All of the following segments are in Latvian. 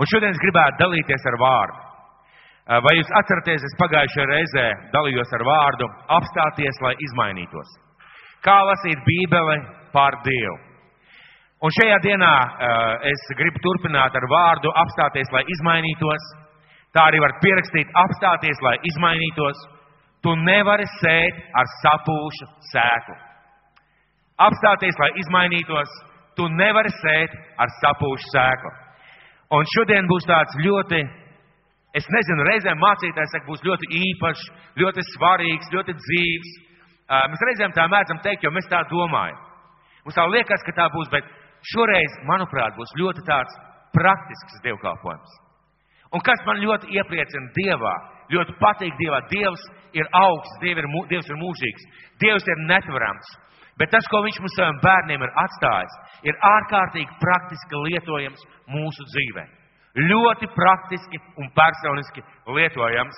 Un šodien es gribētu dalīties ar vārdu. Vai jūs atceraties, es pagājušajā reizē dalījos ar vārdu apstāties, lai izmainītos? Kā lasīt Bībeli pār Dievu? Un šajā dienā es gribu turpināt ar vārdu apstāties, lai izmainītos. Tā arī var pierakstīt apstāties, lai izmainītos. Tu nevari sēt ar sapūšu sēklu. Apstāties, lai izmainītos, tu nevari sēt ar sapūšu sēklu. Un šodien būs tāds ļoti, es nezinu, reizēm mācītājs saka, būs ļoti īpašs, ļoti svarīgs, ļoti dzīves. Mēs reizēm tā mēdzam teikt, jo mēs tā domājam. Mums tā liekas, ka tā būs, bet šoreiz, manuprāt, būs ļoti tāds praktisks dievkalpojums. Un kas man ļoti iepriecina Dievā, ļoti patīk Dievā, Dievs ir augsts, Dievs ir, Dievs ir mūžīgs, Dievs ir netverams. Bet tas, ko Viņš mums saviem bērniem ir atstājis, ir ārkārtīgi praktiski lietojams mūsu dzīvē. Ļoti praktiski un personiski lietojams.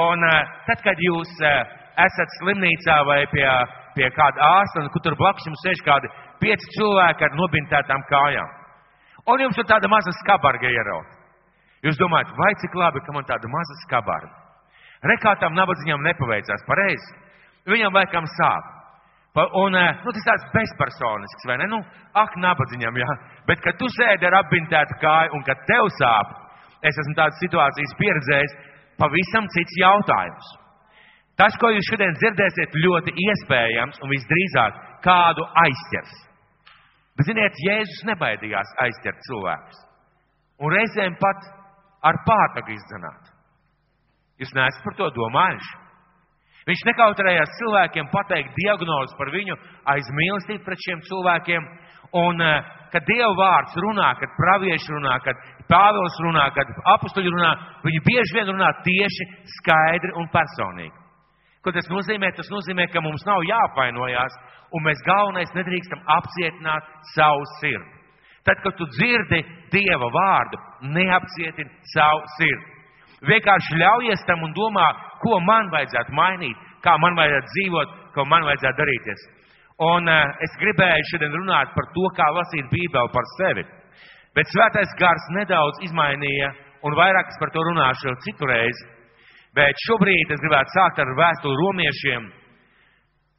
Un tad, kad jūs esat slimnīcā vai pie, pie kāda ārsta, un tur blakus jums sēž kādi pieci cilvēki ar nobintētām kājām, un jums ir tāda maza skabarga ierauta. Jūs domājat, vai cik labi, ka man tāda maza skabarga. Rekā tam nabadzīgam nepaveicās pareizi. Viņam laikam sāp. Un, nu, tas tāds bezpersonisks, vai ne? Nu, ak, nabadzīgam, jā. Bet, kad tu sēdi ar apbintētu kāju un kad tev sāp, es esmu tādas situācijas pieredzējis, pavisam cits jautājums. Tas, ko jūs šodien dzirdēsiet, ļoti iespējams un visdrīzāk kādu aizķers. Bet, ziniet, Jēzus nebaidījās aizķert cilvēkus. Un reizēm pat ar pātagu izdzenāt. Jūs neesat par to domājuši? Viņš nekautrējās cilvēkiem pateikt diagnozi par viņu aiz mīlestību pret šiem cilvēkiem. Un, eh, kad Dieva vārds runā, kad pravieši runā, kad Pāvils runā, kad apstuļi runā, viņi bieži vien runā tieši, skaidri un personīgi. Ko tas nozīmē? Tas nozīmē, ka mums nav jāpainojās, un mēs galvenais nedrīkstam apcietināt savu sirdi. Tad, kad tu dzirdi Dieva vārdu, neapcietini savu sirdi. Vienkārši ļaujies tam un domā, ko man vajadzētu mainīt, kā man vajadzētu dzīvot, ko man vajadzētu darīties. Un uh, es gribēju šodien runāt par to, kā lasīt Bībeli par sevi. Bet svētais gars nedaudz izmainīja, un vairāk es par to runāšu citu reizi. Bet šobrīd es gribētu sākt ar vēstuli romiešiem,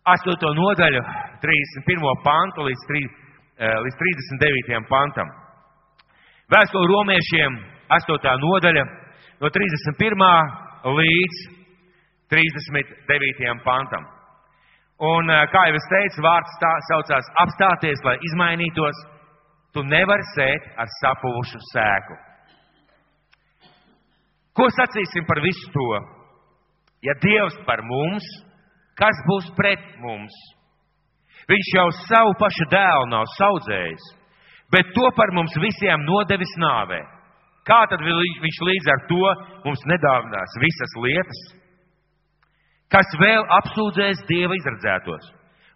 8. nodaļu, 31. pantu līdz, 3, eh, līdz 39. pantam. Vēstuli romiešiem, 8. nodaļa, no 31. līdz 39. pantam. Un, eh, kā jau es teicu, vārds tā saucās apstāties, lai izmainītos. Tu nevari sēt ar sapuvušu sēku. Ko sacīsim par visu to? Ja Dievs par mums, kas būs pret mums? Viņš jau savu pašu dēlu nav saudzējis, bet to par mums visiem nodevis nāvē. Kā tad viņš līdz ar to mums nedāvinās visas lietas? Kas vēl apsūdzēs Dieva izredzētos?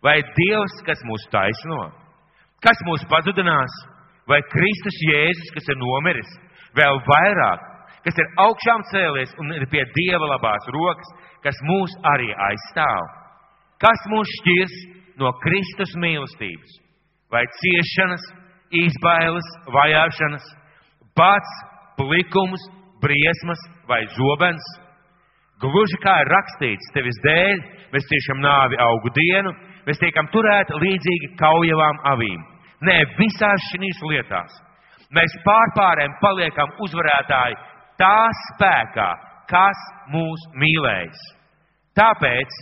Vai Dievs, kas mūs taisno? Kas mūs pazudinās? Vai Kristus Jēzus, kas ir nomiris? Vēl vairāk, kas ir augšām cēlies un ir pie Dieva labās rokas, kas mūs arī aizstāv? Kas mūs šķirs no Kristus mīlestības? Vai ciešanas, izbailes, vajāšanas, bats, plikums, briesmas vai zobens? Gluži kā ir rakstīts, tevis dēļ mēs ciešam nāvi augu dienu, mēs tiekam turēti līdzīgi kaujavām avīm. Nē, visās šīs lietās mēs pārpārēm paliekam uzvarētāji tā spēkā, kas mūs mīlēs. Tāpēc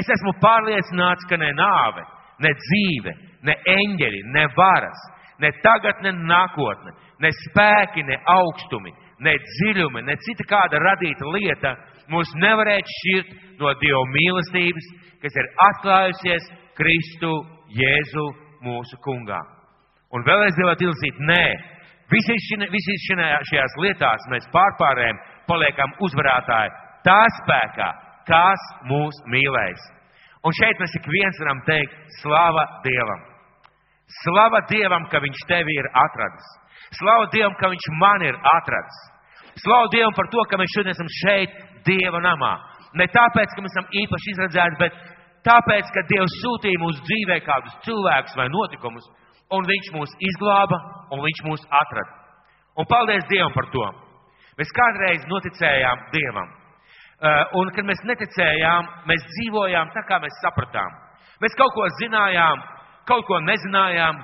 es esmu pārliecināts, ka ne nāve, ne dzīve, ne eņģeļi, ne varas, ne tagad, ne nākotne, ne spēki, ne augstumi, ne dziļumi, ne cita kāda radīta lieta mūs nevarētu šķirt no Dieva mīlestības, kas ir atklājusies Kristu Jēzu mūsu kungā. Un vēlreiz gribētu ilzīt, nē, visīs šajās lietās mēs pārpārējām, paliekam uzvarētāji tā spēkā, kas mūs mīlēs. Un šeit mēs ik viens varam teikt, slava Dievam! Slava Dievam, ka Viņš tevi ir atradis! Slava Dievam, ka Viņš man ir atradis! Slavu Dievam par to, ka mēs šodien esam šeit, Dieva namā. Ne tāpēc, ka mēs esam īpaši izredzēti, bet tāpēc, ka Dievs sūtīja mūsu dzīvē kādus cilvēkus vai notikumus, un Viņš mūs izglāba, un Viņš mūs atrada. Un paldies Dievam par to. Mēs kādreiz noticējām Dievam. Uh, un, kad mēs neticējām, mēs dzīvojām tā, kā mēs sapratām. Mēs kaut ko zinājām, kaut ko nezinājām,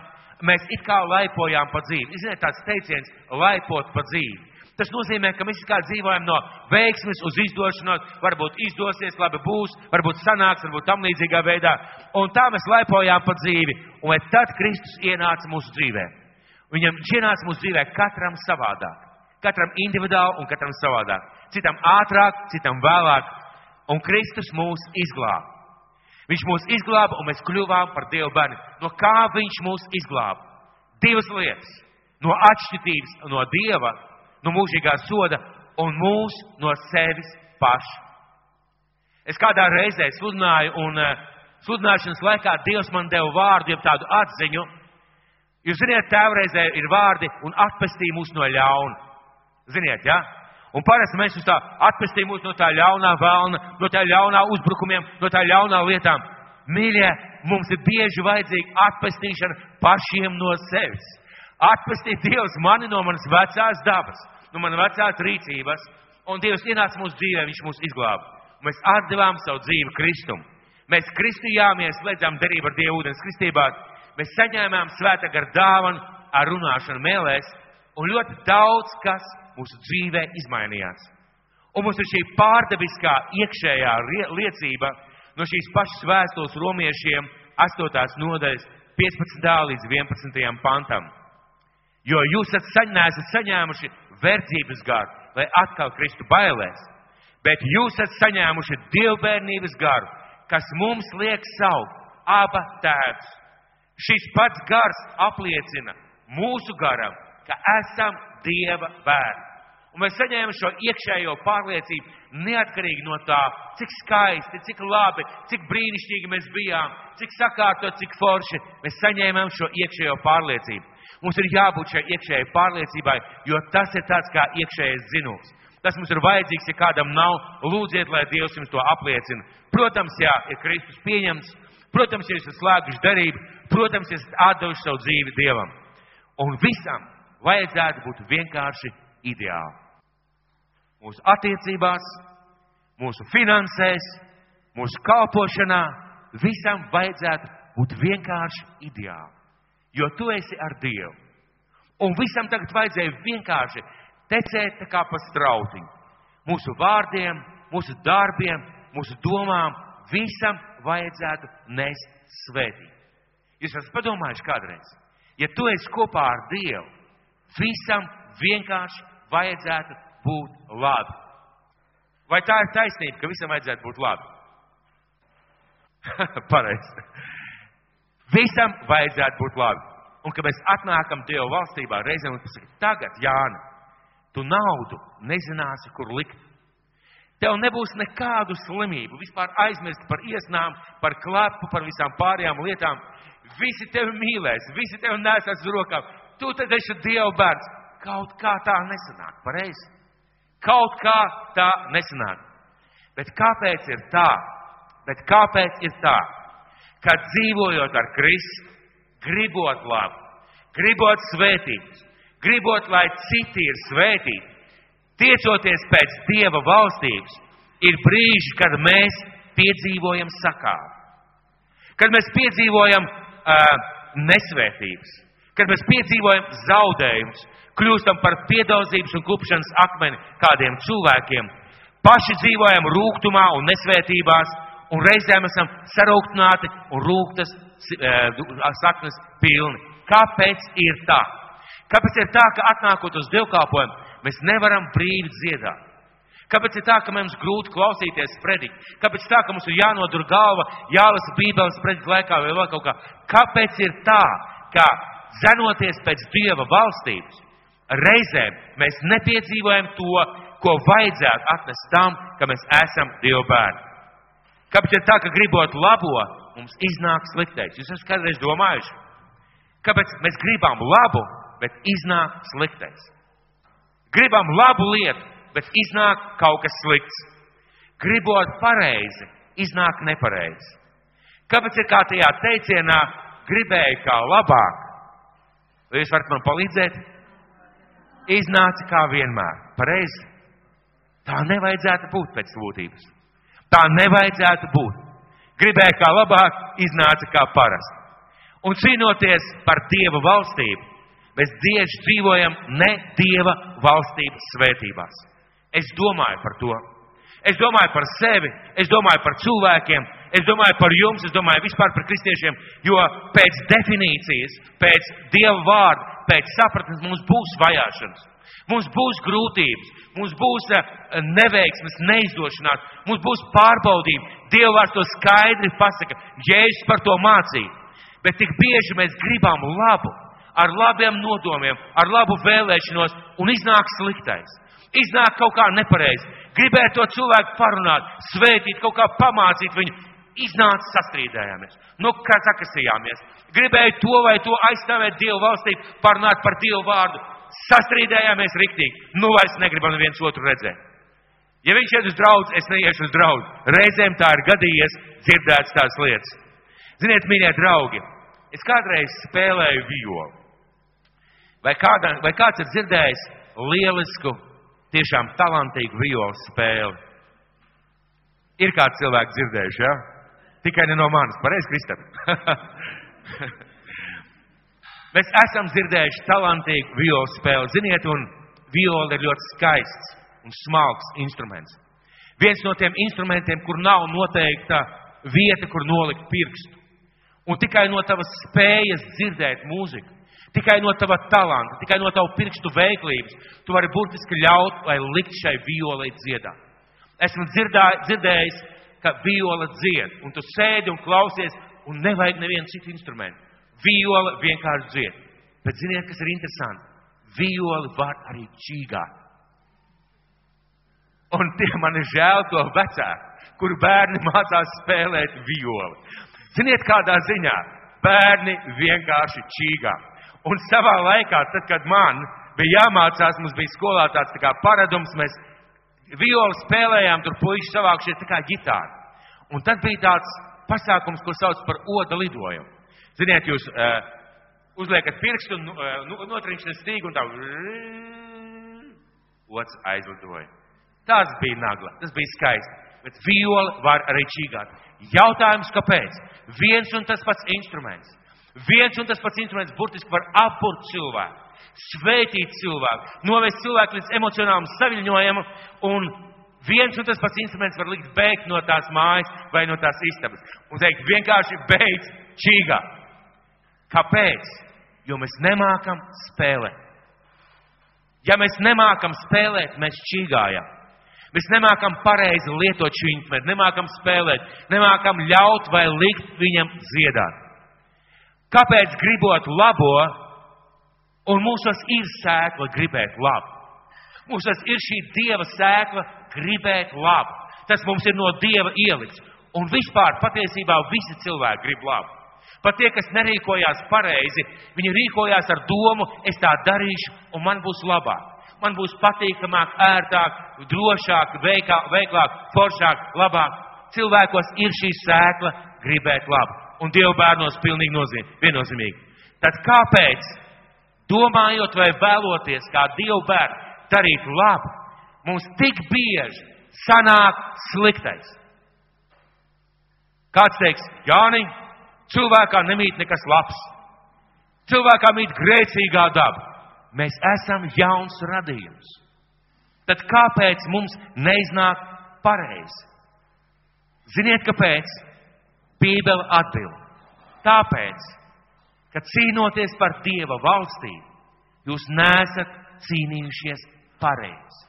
mēs it kā laipojām pa dzīvi. Ziniet, tāds teiciens - laipot pa dzīvi. Tas nozīmē, ka mēs kā dzīvojam no veiksmes uz izdošanos, varbūt izdosies, labi būs, varbūt sanāks, varbūt tam līdzīgā veidā. Un tā mēs laipojām pa dzīvi. Un tad Kristus ienāca mūsu dzīvē. Viņam ienāca mūsu dzīvē katram savādāk. Katram individuāli un katram savādāk. Citam ātrāk, citam vēlāk. Un Kristus mūs izglāba. Viņš mūs izglāba un mēs kļuvām par Dievu bērnu. No kā viņš mūs izglāba? Divas lietas. No atšķirības no Dieva no mūžīgā soda un mūs no sevis paša. Es kādā reizē sludināju, un uh, sludināšanas laikā Dievs man deva vārdu, jeb tādu atziņu. Jūs ziniet, tēvreizē ir vārdi un atpestī mūs no ļauna. Ziniet, jā? Ja? Un parasti mēs uz tā atpestī mūs no tā ļaunā vēlna, no tā ļaunā uzbrukumiem, no tā ļaunā lietām. Mīļie, mums ir bieži vajadzīga atpestīšana pašiem no sevis. Atpestīt Dievs mani no manas vecās dabas, no manas vecās rīcības, un Dievs ienāca mūsu dzīvē, Viņš mūs izglāba. Mēs atdevām savu dzīvi Kristum. Mēs kristījāmies, slēdzām derību ar Dievu ūdens kristībās, mēs saņēmām svēta gar dāvanu ar runāšanu mēlēs, un ļoti daudz kas mūsu dzīvē izmainījās. Un mums ir šī pārdabiskā iekšējā liecība no šīs pašas vēstules romiešiem 8. nodaļas 15. līdz 11. pantam. Jo jūs esat saņēmuši verdzības garu, lai atkal kristu bailēs, bet jūs esat saņēmuši dievbērnības garu, kas mums liek saukt aba tēvs. Šis pats gars apliecina mūsu garam, ka esam Dieva bērni. Un mēs saņēmām šo iekšējo pārliecību, neatkarīgi no tā, cik skaisti, cik labi, cik brīnišķīgi mēs bijām, cik sakārtot, cik forši. Mēs saņēmām šo iekšējo pārliecību. Mums ir jābūt šai iekšējai pārliecībai, jo tas ir tāds kā iekšējais zinums. Tas mums ir vajadzīgs, ja kādam nav, lūdziet, lai Dievs jums to apliecina. Protams, jā, ir Kristus pieņemts, protams, ja esat slēguši darību, protams, esat atdevuši savu dzīvi Dievam. Un visam vajadzētu būt vienkārši ideāli. Mūsu attiecībās, mūsu finansēs, mūsu kalpošanā, visam vajadzētu būt vienkārši ideāli jo tu esi ar Dievu. Un visam tagad vajadzēja vienkārši tecēt tā kā pa strautiņu. Mūsu vārdiem, mūsu darbiem, mūsu domām, visam vajadzētu nest svētību. Jūs esat padomājuši kādreiz, ja tu esi kopā ar Dievu, visam vienkārši vajadzētu būt labi. Vai tā ir taisnība, ka visam vajadzētu būt labi? Pareizi. Visam vajadzētu būt labi. Un, kad mēs atnākam Dieva valstībā, reizēm mums pasaka, tagad, Jāni, tu naudu nezināsi, kur likt. Tev nebūs nekādu slimību, vispār aizmirst par iesnām, par klapu, par visām pārējām lietām. Visi tevi mīlēs, visi tevi nesas uz rokām. Tu tad esi Dieva bērns. Kaut kā tā nesanāk, pareizi. Kaut kā tā nesanāk. Bet kāpēc ir tā? Bet kāpēc ir tā? ka dzīvojot ar Kristu, gribot labu, gribot svētības, gribot, lai citi ir svētīti, tiecoties pēc Dieva valstības, ir brīži, kad mēs piedzīvojam sakāvi, kad mēs piedzīvojam uh, nesvētības, kad mēs piedzīvojam zaudējumus, kļūstam par piedaudzības un klupšanas akmeni kādiem cilvēkiem, paši dzīvojam rūgtumā un nesvētībās, un reizēm esam sarūktināti un rūktas eh, saknes pilni. Kāpēc ir tā? Kāpēc ir tā, ka atnākot uz dievkalpojumu, mēs nevaram brīvi dziedāt? Kāpēc ir tā, ka mums grūti klausīties prediķi? Kāpēc tā, ka mums ir jānodur galva, jālasa bībeles prediķi laikā vai vēl kaut kā? Kāpēc ir tā, ka zenoties pēc Dieva valstības, reizēm mēs nepiedzīvojam to, ko vajadzētu atnest tam, ka mēs esam Dieva bērni? Kāpēc ir tā, ka gribot labo, mums iznāk sliktais? Jūs esat kādreiz domājuši? Kāpēc mēs gribam labu, bet iznāk sliktais? Gribam labu lietu, bet iznāk kaut kas slikts. Gribot pareizi, iznāk nepareizi. Kāpēc ir kā tajā teicienā, gribēju kā labāk? Vai jūs varat man palīdzēt? iznāca kā vienmēr. Pareizi. Tā nevajadzētu būt pēc būtības. Tā nevajadzētu būt. Gribēja kā labāk, iznāca kā parasti. Un cīnoties par Dieva valstību, mēs tieši dzīvojam ne Dieva valstības svētībās. Es domāju par to. Es domāju par sevi, es domāju par cilvēkiem, es domāju par jums, es domāju vispār par kristiešiem, jo pēc definīcijas, pēc Dieva vārda, pēc sapratnes mums būs vajāšanas. Mums būs grūtības, mums būs eh, neveiksmes, neizdošanās, mums būs pārbaudījumi. Dievs to skaidri pasaka, Jēzus par to mācīja. Bet tik bieži mēs gribam labu, ar labiem nodomiem, ar labu vēlēšanos, un iznāk sliktais. Iznāk kaut kā nepareizi. Gribētu to cilvēku parunāt, svētīt, kaut kā pamācīt viņu. Iznāca sastrīdējāmies, nu, kā sakasījāmies. Gribēju to vai to aizstāvēt Dievu valstī, parunāt par Dievu vārdu. Sastrīdējāmies riktīgi. Nu, vairs negribam viens otru redzēt. Ja viņš iet uz draugu, es neiešu uz draugu. Reizēm tā ir gadījies dzirdēts tās lietas. Ziniet, mīļie draugi, es kādreiz spēlēju violu. Vai, kādā, vai kāds ir dzirdējis lielisku tiešām talantīgu violas spēli. Ir kāds cilvēks dzirdējuši, jā? Ja? Tikai ne no manis, pareizi, Kristap. Mēs esam dzirdējuši talantīgu violas spēli. Ziniet, un viola ir ļoti skaists un smalks instruments. Viens no tiem instrumentiem, kur nav noteikta vieta, kur nolikt pirkstu. Un tikai no tavas spējas dzirdēt mūziku Tikai no tava talanta, tikai no tava pirkstu veiklības tu vari burtiski ļaut, lai likt šai violai dziedāt. Esmu dzirdējis, ka viola dzied, un tu sēdi un klausies, un nevajag nevienu citu instrumentu. Viola vienkārši dzied. Bet ziniet, kas ir interesanti? Viola var arī čīgāt. Un tie man ir žēl to vecāku, kuru bērni mācās spēlēt violi. Ziniet, kādā ziņā bērni vienkārši čīgā. Un savā laikā, tad, kad man bija jāmācās, mums bija skolā tāds tā kā paradums, mēs violi spēlējām, tur puiši savākšies tā kā ģitāri. Un tad bija tāds pasākums, ko sauc par oda lidojumu. Ziniet, jūs uh, uzliekat pirkstu un uh, notriņšana stīgu un tā ots aizlidoja. Tas bija nagla, tas bija skaisti. Bet viola var arī čīgāt. Jautājums, kāpēc? Viens un tas pats instruments. Viens un tas pats instruments burtiski var apurt cilvēku, svētīt cilvēku, novest cilvēku līdz emocionālam saviņojumam, un viens un tas pats instruments var likt bēgt no tās mājas vai no tās istabas. Un teikt, vienkārši beidz čīgā. Kāpēc? Jo mēs nemākam spēlēt. Ja mēs nemākam spēlēt, mēs čīgājam. Mēs nemākam pareizi lietot šo instrumentu, nemākam spēlēt, nemākam ļaut vai likt viņam dziedāt. Kāpēc gribot labo, un mūsos ir sēkla gribēt labu? Mūsos ir šī dieva sēkla gribēt labu. Tas mums ir no dieva ielikts. Un vispār patiesībā visi cilvēki grib labu. Pat tie, kas nerīkojās pareizi, viņi rīkojās ar domu, es tā darīšu, un man būs labāk. Man būs patīkamāk, ērtāk, drošāk, veikā, veiklāk, foršāk, labāk. Cilvēkos ir šī sēkla gribēt labu un Dieva bērnos pilnīgi nozīm, viennozīmīgi. Tad kāpēc, domājot vai vēloties kā Dieva bērni, darīt labu, mums tik bieži sanāk sliktais? Kāds teiks, Jāni, cilvēkā nemīt nekas labs. Cilvēkā mīt grēcīgā daba. Mēs esam jauns radījums. Tad kāpēc mums neiznāk pareizi? Ziniet, kāpēc? Bībele atbild. Tāpēc, ka cīnoties par Dieva valstību, jūs nesat cīnījušies pareizi.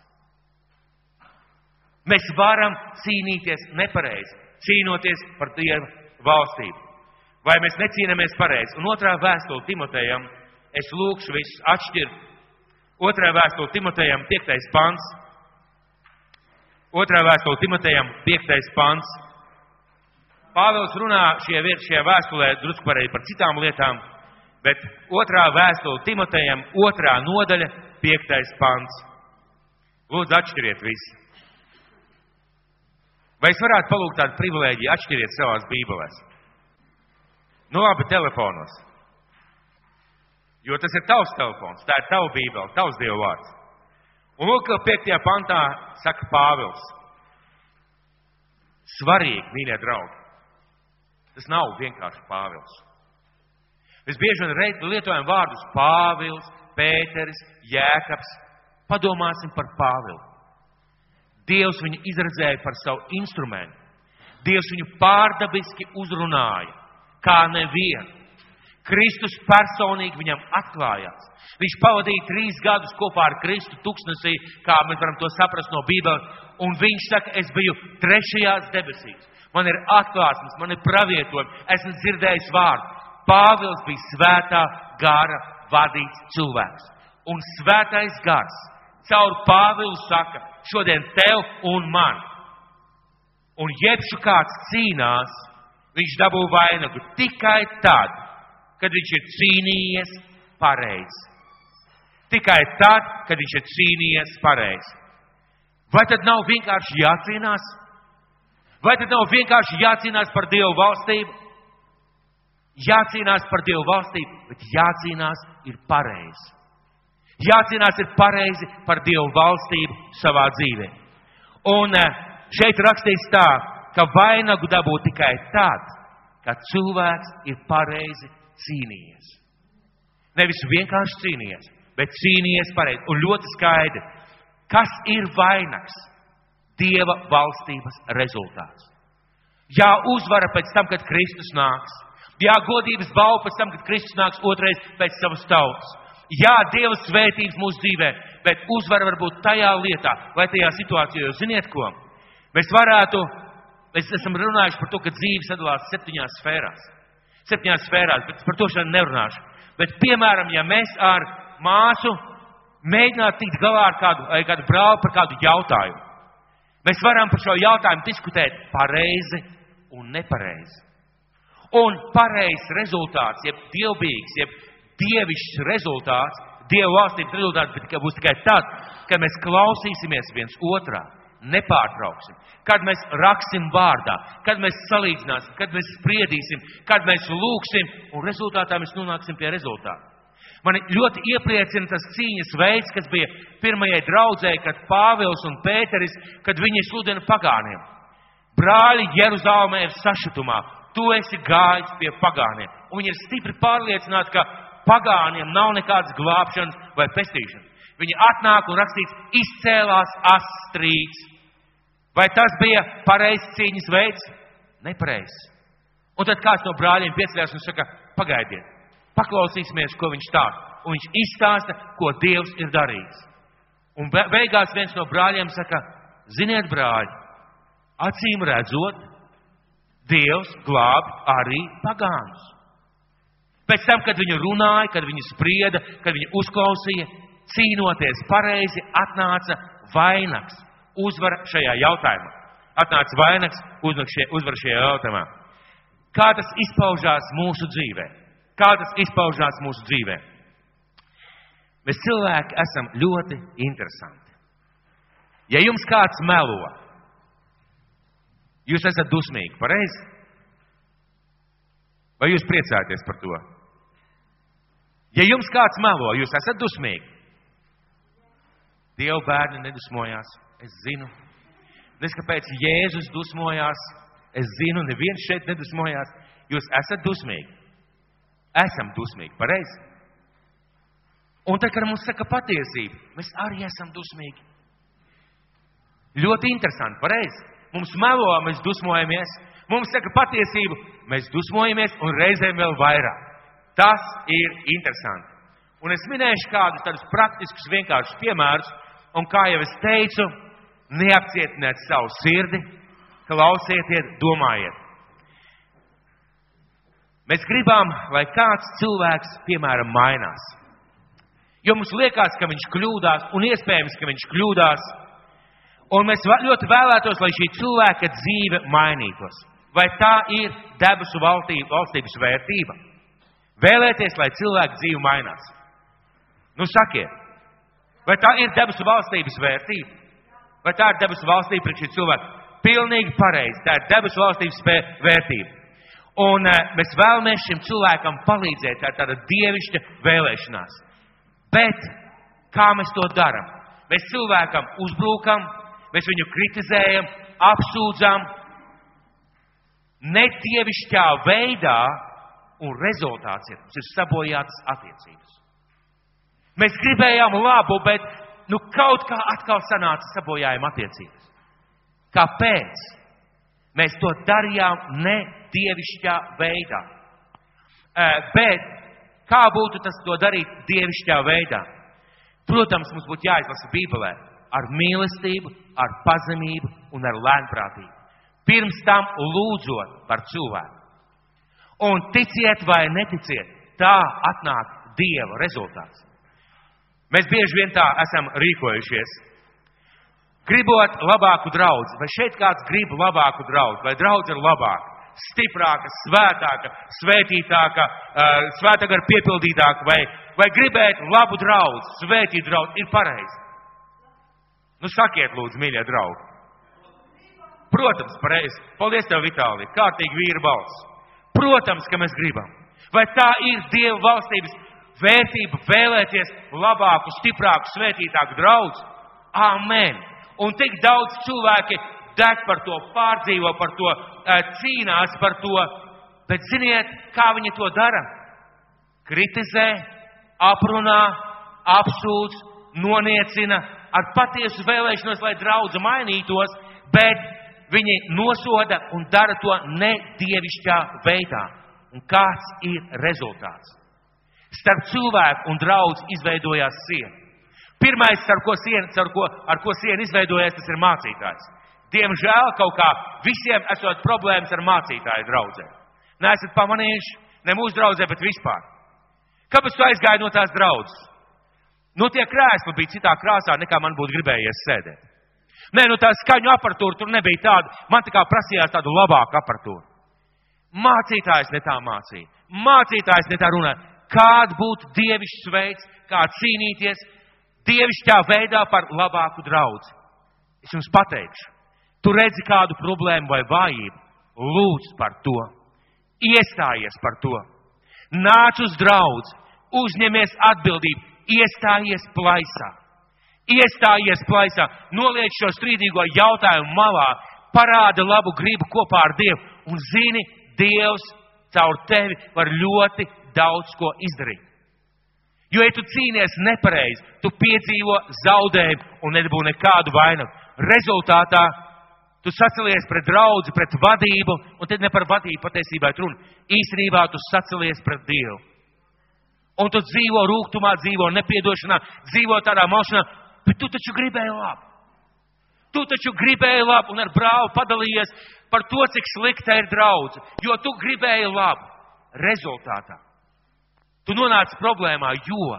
Mēs varam cīnīties nepareizi, cīnoties par Dieva valstību. Vai mēs necīnāmies pareizi? Un otrā vēstule Timotejam, es lūkšu visus atšķirt. Otrā vēstule Timotejam, piektais pants. Otrā vēstule Timotejam, piektais pants. Pāvils runā šie, šie vēstulē drusku par citām lietām, bet otrā vēstule Timotejam, otrā nodaļa, piektais pants. Lūdzu, atšķiriet visi. Vai es varētu palūgt tādu privilēģiju, atšķiriet savās bībelēs? Nu labi, telefonos. Jo tas ir tavs telefons, tā ir tava bībele, tavs Dieva vārds. Un lūk, ka 5. pantā saka Pāvils. Svarīgi, mīļie draugi. Tas nav vienkārši Pāvils. Mēs bieži vien lietojam vārdus Pāvils, Pēteris, Jēkabs. Padomāsim par Pāvilu. Dievs viņu izredzēja par savu instrumentu. Dievs viņu pārdabiski uzrunāja, kā nevienu. Kristus personīgi viņam atklājās. Viņš pavadīja trīs gadus kopā ar Kristu tuksnesī, kā mēs varam to saprast no Bībeles, un viņš saka, es biju trešajās debesīs. Man ir atklāsmes, man ir pravietojumi, esmu dzirdējis vārdu. Pāvils bija svētā gara vadīts cilvēks. Un svētais gars caur Pāvilu saka, šodien tev un man. Un jebšu kāds cīnās, viņš dabū vainagu tikai tad, kad viņš ir cīnījies pareizi. Tikai tad, kad viņš ir cīnījies pareizi. Vai tad nav vienkārši jācīnās? Vai tad nav vienkārši jācīnās par Dievu valstību? Jācīnās par Dievu valstību, bet jācīnās ir pareizi. Jācīnās ir pareizi par Dievu valstību savā dzīvē. Un eh, šeit rakstīts tā, ka vainagu dabū tikai tad, kad cilvēks ir pareizi cīnījies. Nevis vienkārši cīnījies, bet cīnījies pareizi un ļoti skaidri. Kas ir vainags? Dieva valstības rezultāts. Jā, uzvara pēc tam, kad Kristus nāks. Jā, godības balva pēc tam, kad Kristus nāks otrais pēc savas tautas. Jā, Dieva svētības mūsu dzīvē, bet uzvara var būt tajā lietā vai tajā situācijā. Jo ziniet ko? Mēs varētu, mēs esam runājuši par to, ka dzīve sadalās septiņās sfērās septiņās sfērās, bet par to šodien nerunāšu. Bet, piemēram, ja mēs ar māsu mēģinātu tikt galā ar kādu, vai kādu brāli par kādu jautājumu, mēs varam par šo jautājumu diskutēt pareizi un nepareizi. Un pareizs rezultāts, jeb dievbijīgs, jeb dievišķs rezultāts, dievu valstības rezultāts būs tikai tad, kad mēs klausīsimies viens otrā nepārtrauksim. Kad mēs raksim vārdā, kad mēs salīdzināsim, kad mēs spriedīsim, kad mēs lūgsim, un rezultātā mēs nonāksim pie rezultāta. Mani ļoti iepriecina tas cīņas veids, kas bija pirmajai draudzēji, kad Pāvils un Pēteris, kad viņi sludina pagāniem. Brāļi Jeruzalemē ir sašutumā. Tu esi gājis pie pagāniem. Un viņi ir stipri pārliecināti, ka pagāniem nav nekādas glābšanas vai pestīšanas. Viņi atnāk un rakstīts, izcēlās astrīts. Vai tas bija pareizs cīņas veids? Nepareizs. Un tad kāds no brāļiem piecelās un saka, pagaidiet, paklausīsimies, ko viņš stāsta. Un viņš izstāsta, ko Dievs ir darījis. Un beigās viens no brāļiem saka, ziniet, brāļi, acīm redzot, Dievs glāb arī pagānus. Pēc tam, kad viņi runāja, kad viņi sprieda, kad viņi uzklausīja, cīnoties pareizi, atnāca vainags uzvara šajā jautājumā. Atnāca vainags, uzvar šajā jautājumā. Kā tas izpaužās mūsu dzīvē? Kā tas izpaužās mūsu dzīvē? Mēs cilvēki esam ļoti interesanti. Ja jums kāds melo, jūs esat dusmīgi, pareizi? Vai jūs priecājaties par to? Ja jums kāds melo, jūs esat dusmīgi. Dieva bērni nedusmojās. Es zinu. Nes kāpēc Jēzus dusmojās. Es zinu, neviens šeit nedusmojās. Jūs esat dusmīgi. Esam dusmīgi, pareizi. Un tad, kad mums saka patiesība, mēs arī esam dusmīgi. Ļoti interesanti, pareizi. Mums melo, mēs dusmojamies. Mums saka patiesību, mēs dusmojamies un reizēm vēl vairāk. Tas ir interesanti. Un es minēšu kādus tādus praktiskus, vienkāršus piemērus, un kā jau es teicu, neapcietiniet savu sirdi, klausieties, domājiet. Mēs gribam, lai kāds cilvēks, piemēram, mainās. Jo mums liekas, ka viņš kļūdās, un iespējams, ka viņš kļūdās. Un mēs ļoti vēlētos, lai šī cilvēka dzīve mainītos. Vai tā ir debesu valstības vērtība? Vēlēties, lai cilvēka dzīve mainās. Nu, sakiet, vai tā ir debesu valstības vērtība? Vai tā ir debesu valstība priekš šī cilvēka? Pilnīgi pareizi. Tā ir debesu valstības vērtība. Un uh, mēs vēlamies šim cilvēkam palīdzēt, tā ir tāda dievišķa vēlēšanās. Bet kā mēs to darām? Mēs cilvēkam uzbrukam, mēs viņu kritizējam, apsūdzam, netievišķā veidā, un rezultāts ir, mums ir sabojātas attiecības. Mēs gribējām labu, bet nu, kaut kā atkal sanāca sabojājuma attiecības. Kāpēc? Mēs to darījām nedievišķā veidā. Bet kā būtu tas to darīt dievišķā veidā? Protams, mums būtu jāizlasa Bībelē ar mīlestību, ar pazemību un ar lēnprātību. Pirms tam lūdzot par cilvēku. Un ticiet vai neticiet, tā atnāk Dieva rezultāts. Mēs bieži vien tā esam rīkojušies. Gribot labāku draugu, vai šeit kāds grib labāku draugu, vai draudz ir labāka, stiprāka, svētāka, svētītāka, svētāka ar piepildītāka, vai, vai gribēt labu draugu, svētīt draugu, ir pareizi. Nu, sakiet, lūdzu, mīļie draugi. Protams, pareizi. Paldies tev, Vitālija. Kārtīgi vīra balss. Protams, ka mēs gribam. Vai tā ir Dieva valstības vērtība vēlēties labāku, stiprāku, svētītāku draugu? Amen. Un tik daudz cilvēki deg par to, pārdzīvo par to, cīnās par to. Bet ziniet, kā viņi to dara? Kritizē, aprunā, apsūdz, noniecina, ar patiesu vēlēšanos, lai draudze mainītos, bet viņi nosoda un dara to nedievišķā veidā. Un kāds ir rezultāts? Starp cilvēku un draudz izveidojās siena. Pirmais, ar ko siena, ar ko, ar ko siena izveidojās, tas ir mācītājs. Diemžēl kaut kā visiem esot problēmas ar mācītāju draudzē. Neesat pamanījuši, ne mūsu draudzē, bet vispār. Kāpēc tu aizgāji no tās draudzes? Nu, tie krēsli bija citā krāsā, nekā man būtu gribējies sēdēt. Nē, nu tā skaņu aparatūra tur nebija tāda, man tā kā prasījās tādu labāku aparatūru. Mācītājs ne tā mācīja. Mācītājs ne tā runāja. Kāda būtu dievišķs veids, kā cīnīties dievišķā veidā par labāku draugu? Es jums pateikšu, tu redzi kādu problēmu vai vājību, lūdz par to, iestājies par to, nāc uz draugu, uzņemies atbildību, iestājies plaisā. Iestājies plaisā, noliec šo strīdīgo jautājumu malā, parāda labu gribu kopā ar Dievu un zini, Dievs caur tevi var ļoti daudz ko izdarīt. Jo, ja tu cīnies nepareizi, tu piedzīvo zaudējumu un nedabū nekādu vainu. Rezultātā tu sacelies pret draugu, pret vadību, un tad ne par vadību patiesībā ir runa. Īstenībā tu sacelies pret Dievu un tu dzīvo rūgtumā, dzīvo nepiedošanā, dzīvo tādā mošanā, bet tu taču gribēji labu. Tu taču gribēji labu un ar brāli padalījies par to, cik slikta ir draudz, jo tu gribēji labu. Rezultātā tu nonāci problēmā, jo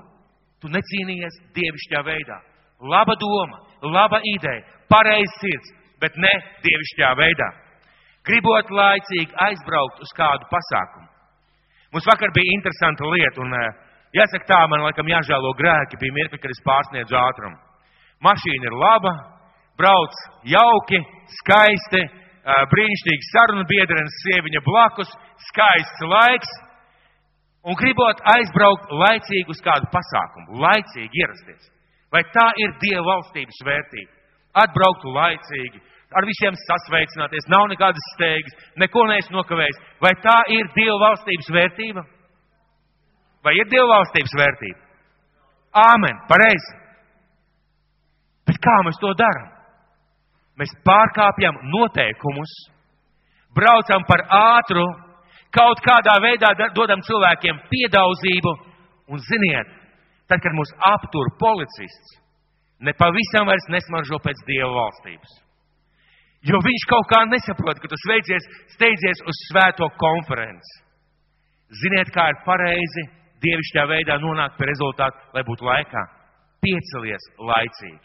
tu necīnījies dievišķā veidā. Laba doma, laba ideja, pareizs sirds, bet ne dievišķā veidā. Gribot laicīgi aizbraukt uz kādu pasākumu. Mums vakar bija interesanta lieta, un uh, Jāsaka tā, man laikam jāžēlo grēki, bija mirkli, kad es pārsniedzu ātrumu. Mašīna ir laba, brauc jauki, skaisti, brīnišķīgi sarunu biedrenes sieviņa blakus, skaists laiks, un gribot aizbraukt laicīgi uz kādu pasākumu, laicīgi ierasties. Vai tā ir Dieva valstības vērtība? Atbraukt laicīgi, ar visiem sasveicināties, nav nekādas steigas, neko neesmu nokavējis. Vai tā ir Dieva valstības vērtība? Vai ir dievvalstības vērtība? Āmen, pareizi. Bet kā mēs to darām? Mēs pārkāpjam noteikumus, braucam par ātru, kaut kādā veidā dodam cilvēkiem piedauzību, un ziniet, tad, kad mūs aptur policists, ne pavisam vairs nesmaržo pēc Dieva valstības. Jo viņš kaut kā nesaprot, ka tu sveicies, steidzies uz svēto konferenci. Ziniet, kā ir pareizi dievišķā veidā nonākt pie rezultātu, lai būtu laikā. Piecelies laicīgi,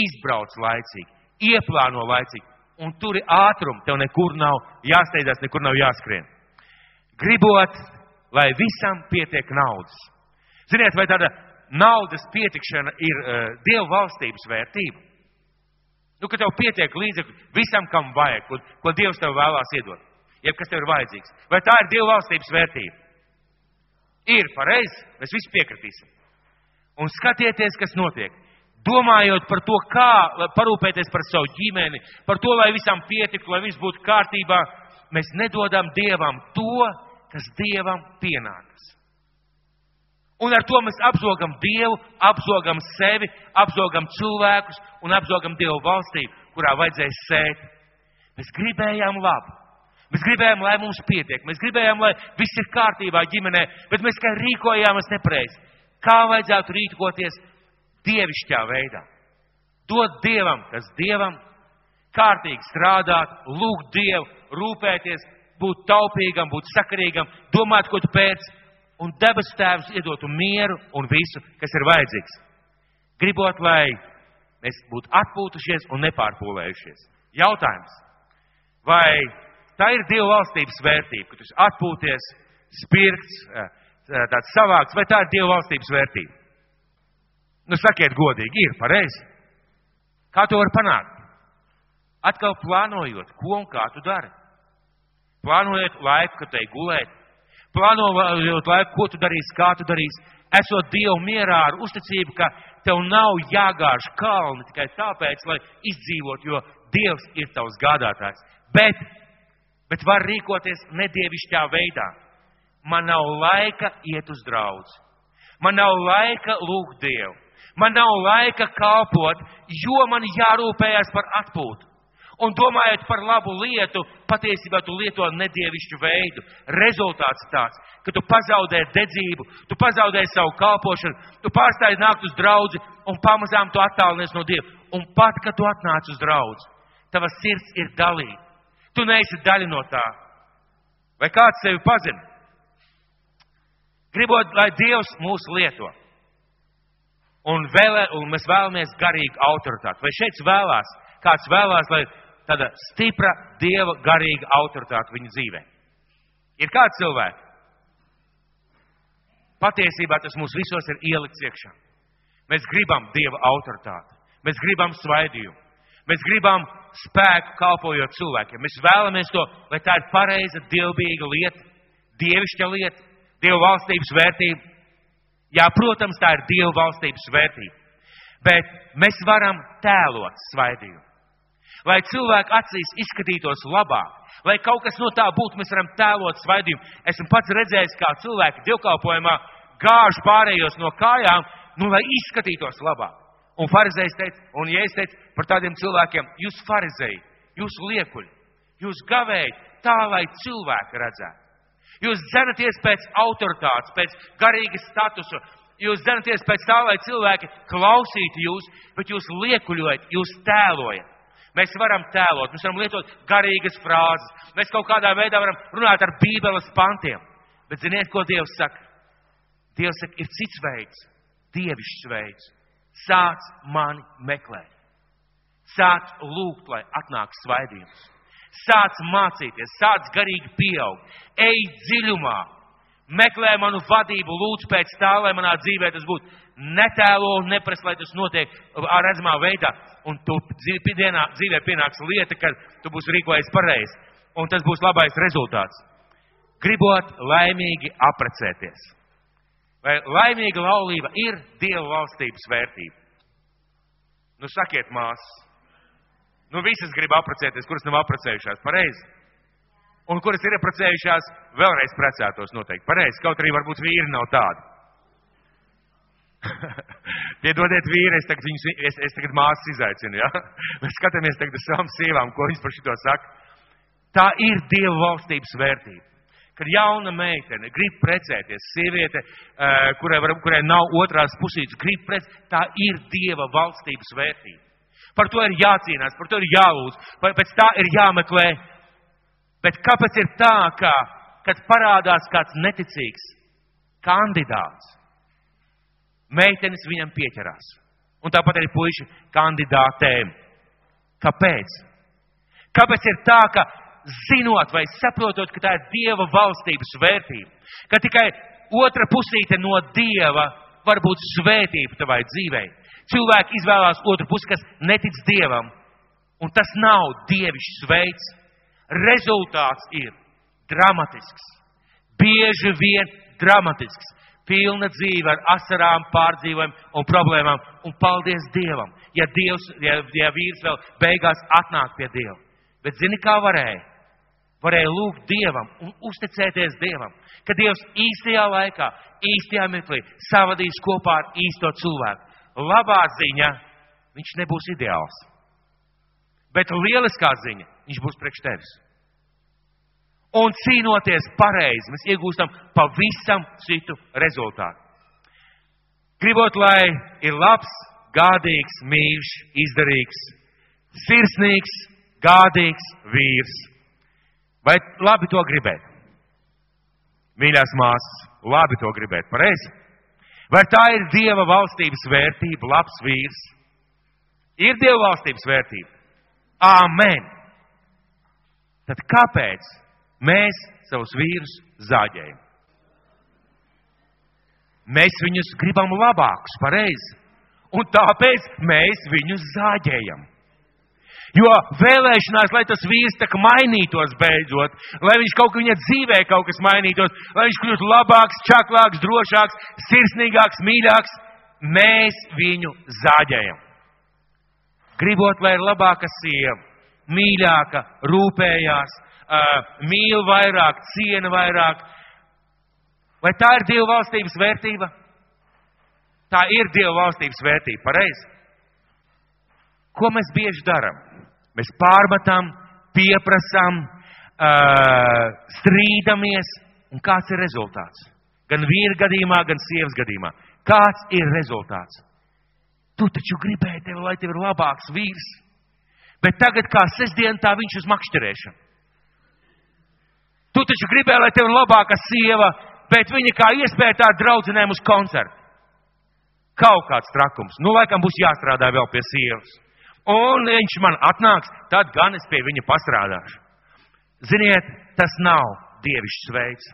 izbrauc laicīgi, ieplāno laicīgi, un tur ir ātrums, tev nekur nav jāsteidzās, nekur nav jāskrien. Gribot, lai visam pietiek naudas. Ziniet, vai tāda naudas pietikšana ir uh, Dieva valstības vērtība? Nu, ka tev pietiek līdzekļu visam, kam vajag, ko, ko Dievs tev vēlās iedot. jeb kas tev ir vajadzīgs. Vai tā ir Dieva valstības vērtība? Ir pareizi, mēs visi piekritīsim. Un skatieties, kas notiek. Domājot par to, kā parūpēties par savu ģimeni, par to, lai visam pietiktu, lai viss būtu kārtībā, mēs nedodam Dievam to, kas Dievam pienākas. Un ar to mēs apzogam Dievu, apzogam sevi, apzogam cilvēkus un apzogam Dievu valstību, kurā vajadzēja sēt. Mēs gribējām labu. Mēs gribējām, lai mums pietiek. Mēs gribējām, lai viss ir kārtībā ģimenē, bet mēs kā rīkojāmies nepareizi. Kā vajadzētu rīkoties dievišķā veidā? Dot Dievam, kas Dievam, kārtīgi strādāt, lūgt Dievu, rūpēties, būt taupīgam, būt sakarīgam, domāt, ko tu pēc, un debesu tēvs iedotu mieru un visu, kas ir vajadzīgs. Gribot, lai mēs būtu atpūtušies un nepārpūlējušies. Jautājums, vai tā ir Dieva valstības vērtība, ka tu esi atpūties, spirts, eh, tāds savāks, vai tā ir Dieva valstības vērtība? Nu, sakiet godīgi, ir pareizi. Kā to var panākt? Atkal plānojot, ko un kā tu dari. Plānojot laiku, kad te gulēt, plānojot laiku, ko tu darīsi, kā tu darīsi, esot Dievu mierā ar uzticību, ka tev nav jāgāž kalni tikai tāpēc, lai izdzīvot, jo Dievs ir tavs gādātājs. Bet, bet var rīkoties nedievišķā veidā. Man nav laika iet uz draudz. Man nav laika lūgt Dievu. Man nav laika kalpot, jo man jārūpējas par atpūtu un domājot par labu lietu, patiesībā tu lieto nedievišķu veidu. Rezultāts tāds, ka tu pazaudē dedzību, tu pazaudē savu kalpošanu, tu pārstāji nākt uz draudzi un pamazām tu attālinies no Dieva. Un pat, kad tu atnāc uz draudzi, tava sirds ir dalīta. Tu neesi daļa no tā. Vai kāds sevi pazina? Gribot, lai Dievs mūs lieto. Un, vēlē, un mēs vēlamies garīgu autoritāti. Vai šeit vēlās, kāds vēlās, lai tāda stipra dieva garīga autoritāte viņa dzīvē. Ir kādi cilvēki? Patiesībā tas mums visos ir ielikts iekšā. Mēs gribam dieva autoritāti, mēs gribam svaidījumu, mēs gribam spēku kalpojot cilvēkiem. Mēs vēlamies to, lai tā ir pareiza, dievbijīga lieta, dievišķa lieta, dieva valstības vērtība. Jā, protams, tā ir dieva valstības vērtība. Bet mēs varam tēlot svaidījumu lai cilvēku acīs izskatītos labāk, lai kaut kas no tā būtu, mēs varam tēlot svaidījumu. Esmu pats redzējis, kā cilvēki dievkalpojumā gāž pārējos no kājām, nu, lai izskatītos labāk. Un farizējs teica, un ja es teicu par tādiem cilvēkiem, jūs farizēji, jūs liekuļi, jūs gavēji tā, lai cilvēki redzētu. Jūs dzenaties pēc autoritātes, pēc garīgas statusa, jūs dzenaties pēc tā, lai cilvēki klausītu jūs, bet jūs liekuļojat, jūs tēlojat. Mēs varam tēlot, mēs varam lietot garīgas frāzes, mēs kaut kādā veidā varam runāt ar Bībeles pantiem. Bet ziniet, ko Dievs saka? Dievs saka, ir cits veids, dievišķs veids. Sāc mani meklēt. Sāc lūgt, lai atnāk svaidījums. Sāc mācīties, sāc garīgi pieaugt. Ej dziļumā, meklē manu vadību, lūdz pēc tā, lai manā dzīvē tas būtu netēlo un neprasa, lai tas notiek redzamā veidā. Un tu dienā, dzīvē pienāks lieta, kad tu būsi rīkojies pareizi. Un tas būs labais rezultāts. Gribot laimīgi aprecēties. Vai laimīga laulība ir Dieva valstības vērtība? Nu, sakiet, māsas. Nu, visas grib aprecēties, kuras nav aprecējušās. Pareizi. Un kuras ir aprecējušās, vēlreiz precētos noteikti. Pareizi. Kaut arī varbūt vīri nav tādi. Piedodiet, vīri, es tagad, viņus, es, es tagad māsas izaicinu, ja? Mēs skatāmies tagad uz savām sievām, ko viņas par šito saka. Tā ir Dieva valstības vērtība. Kad jauna meitene grib precēties, sieviete, eh, kurai, var, kurai nav otrās pusītes, grib precēties, tā ir Dieva valstības vērtība. Par to ir jācīnās, par to ir jālūdz, pēc tā ir jāmeklē. Bet kāpēc ir tā, ka, kad parādās kāds neticīgs kandidāts, meitenes viņam pieķerās. Un tāpat arī puiši kandidātēm. Kāpēc? Kāpēc ir tā, ka zinot vai saprotot, ka tā ir Dieva valstības vērtība, ka tikai otra pusīte no Dieva var būt svētība tavai dzīvei. Cilvēki izvēlās otru pusi, kas netic Dievam, un tas nav dievišķs veids. Rezultāts ir dramatisks. Bieži vien dramatisks. Pilna dzīve ar asarām, pārdzīvojumiem un problēmām. Un paldies Dievam, ja, Dievs, ja, ja vīrs vēl beigās atnāk pie Dieva. Bet zini, kā varēja? Varēja lūgt Dievam un uzticēties Dievam, ka Dievs īstajā laikā, īstajā mirklī savadīs kopā ar īsto cilvēku. Labā ziņa, viņš nebūs ideāls. Bet lieliskā ziņa, viņš būs priekš tevis. Un cīnoties pareizi, mēs iegūstam pavisam citu rezultātu. Gribot, lai ir labs, gādīgs, mīļš, izdarīgs, sirsnīgs, gādīgs vīrs. Vai labi to gribēt? Mīļās māsas, labi to gribēt, pareizi? Vai tā ir Dieva valstības vērtība, labs vīrs? Ir Dieva valstības vērtība. Āmen! Tad kāpēc mēs savus vīrus zāģējam? Mēs viņus gribam labākus, pareizi. Un tāpēc mēs viņus zāģējam. Jo vēlēšanās, lai tas vīrs tā kā mainītos beidzot, lai viņš kaut kā viņa dzīvē kaut kas mainītos, lai viņš kļūtu labāks, čaklāks, drošāks, sirsnīgāks, mīļāks, mēs viņu zāģējam. Gribot, lai ir labāka sieva, mīļāka, rūpējās, mīl vairāk, ciena vairāk. Vai tā ir Dieva valstības vērtība? Tā ir Dieva valstības vērtība, pareizi. Ko mēs bieži darām? Mēs pārmetam, pieprasām, uh, strīdamies, un kāds ir rezultāts? Gan vīra gadījumā, gan sievas gadījumā. Kāds ir rezultāts? Tu taču gribēji, tev, lai tev ir labāks vīrs, bet tagad kā sestdien tā viņš uz makšķerēšanu. Tu taču gribēji, lai tev ir labāka sieva, bet viņa kā iespēja tā draudzinēm uz koncertu. Kaut kāds trakums. Nu, laikam būs jāstrādā vēl pie sievas un viņš man atnāks, tad gan es pie viņa pastrādāšu. Ziniet, tas nav dievišķs veids.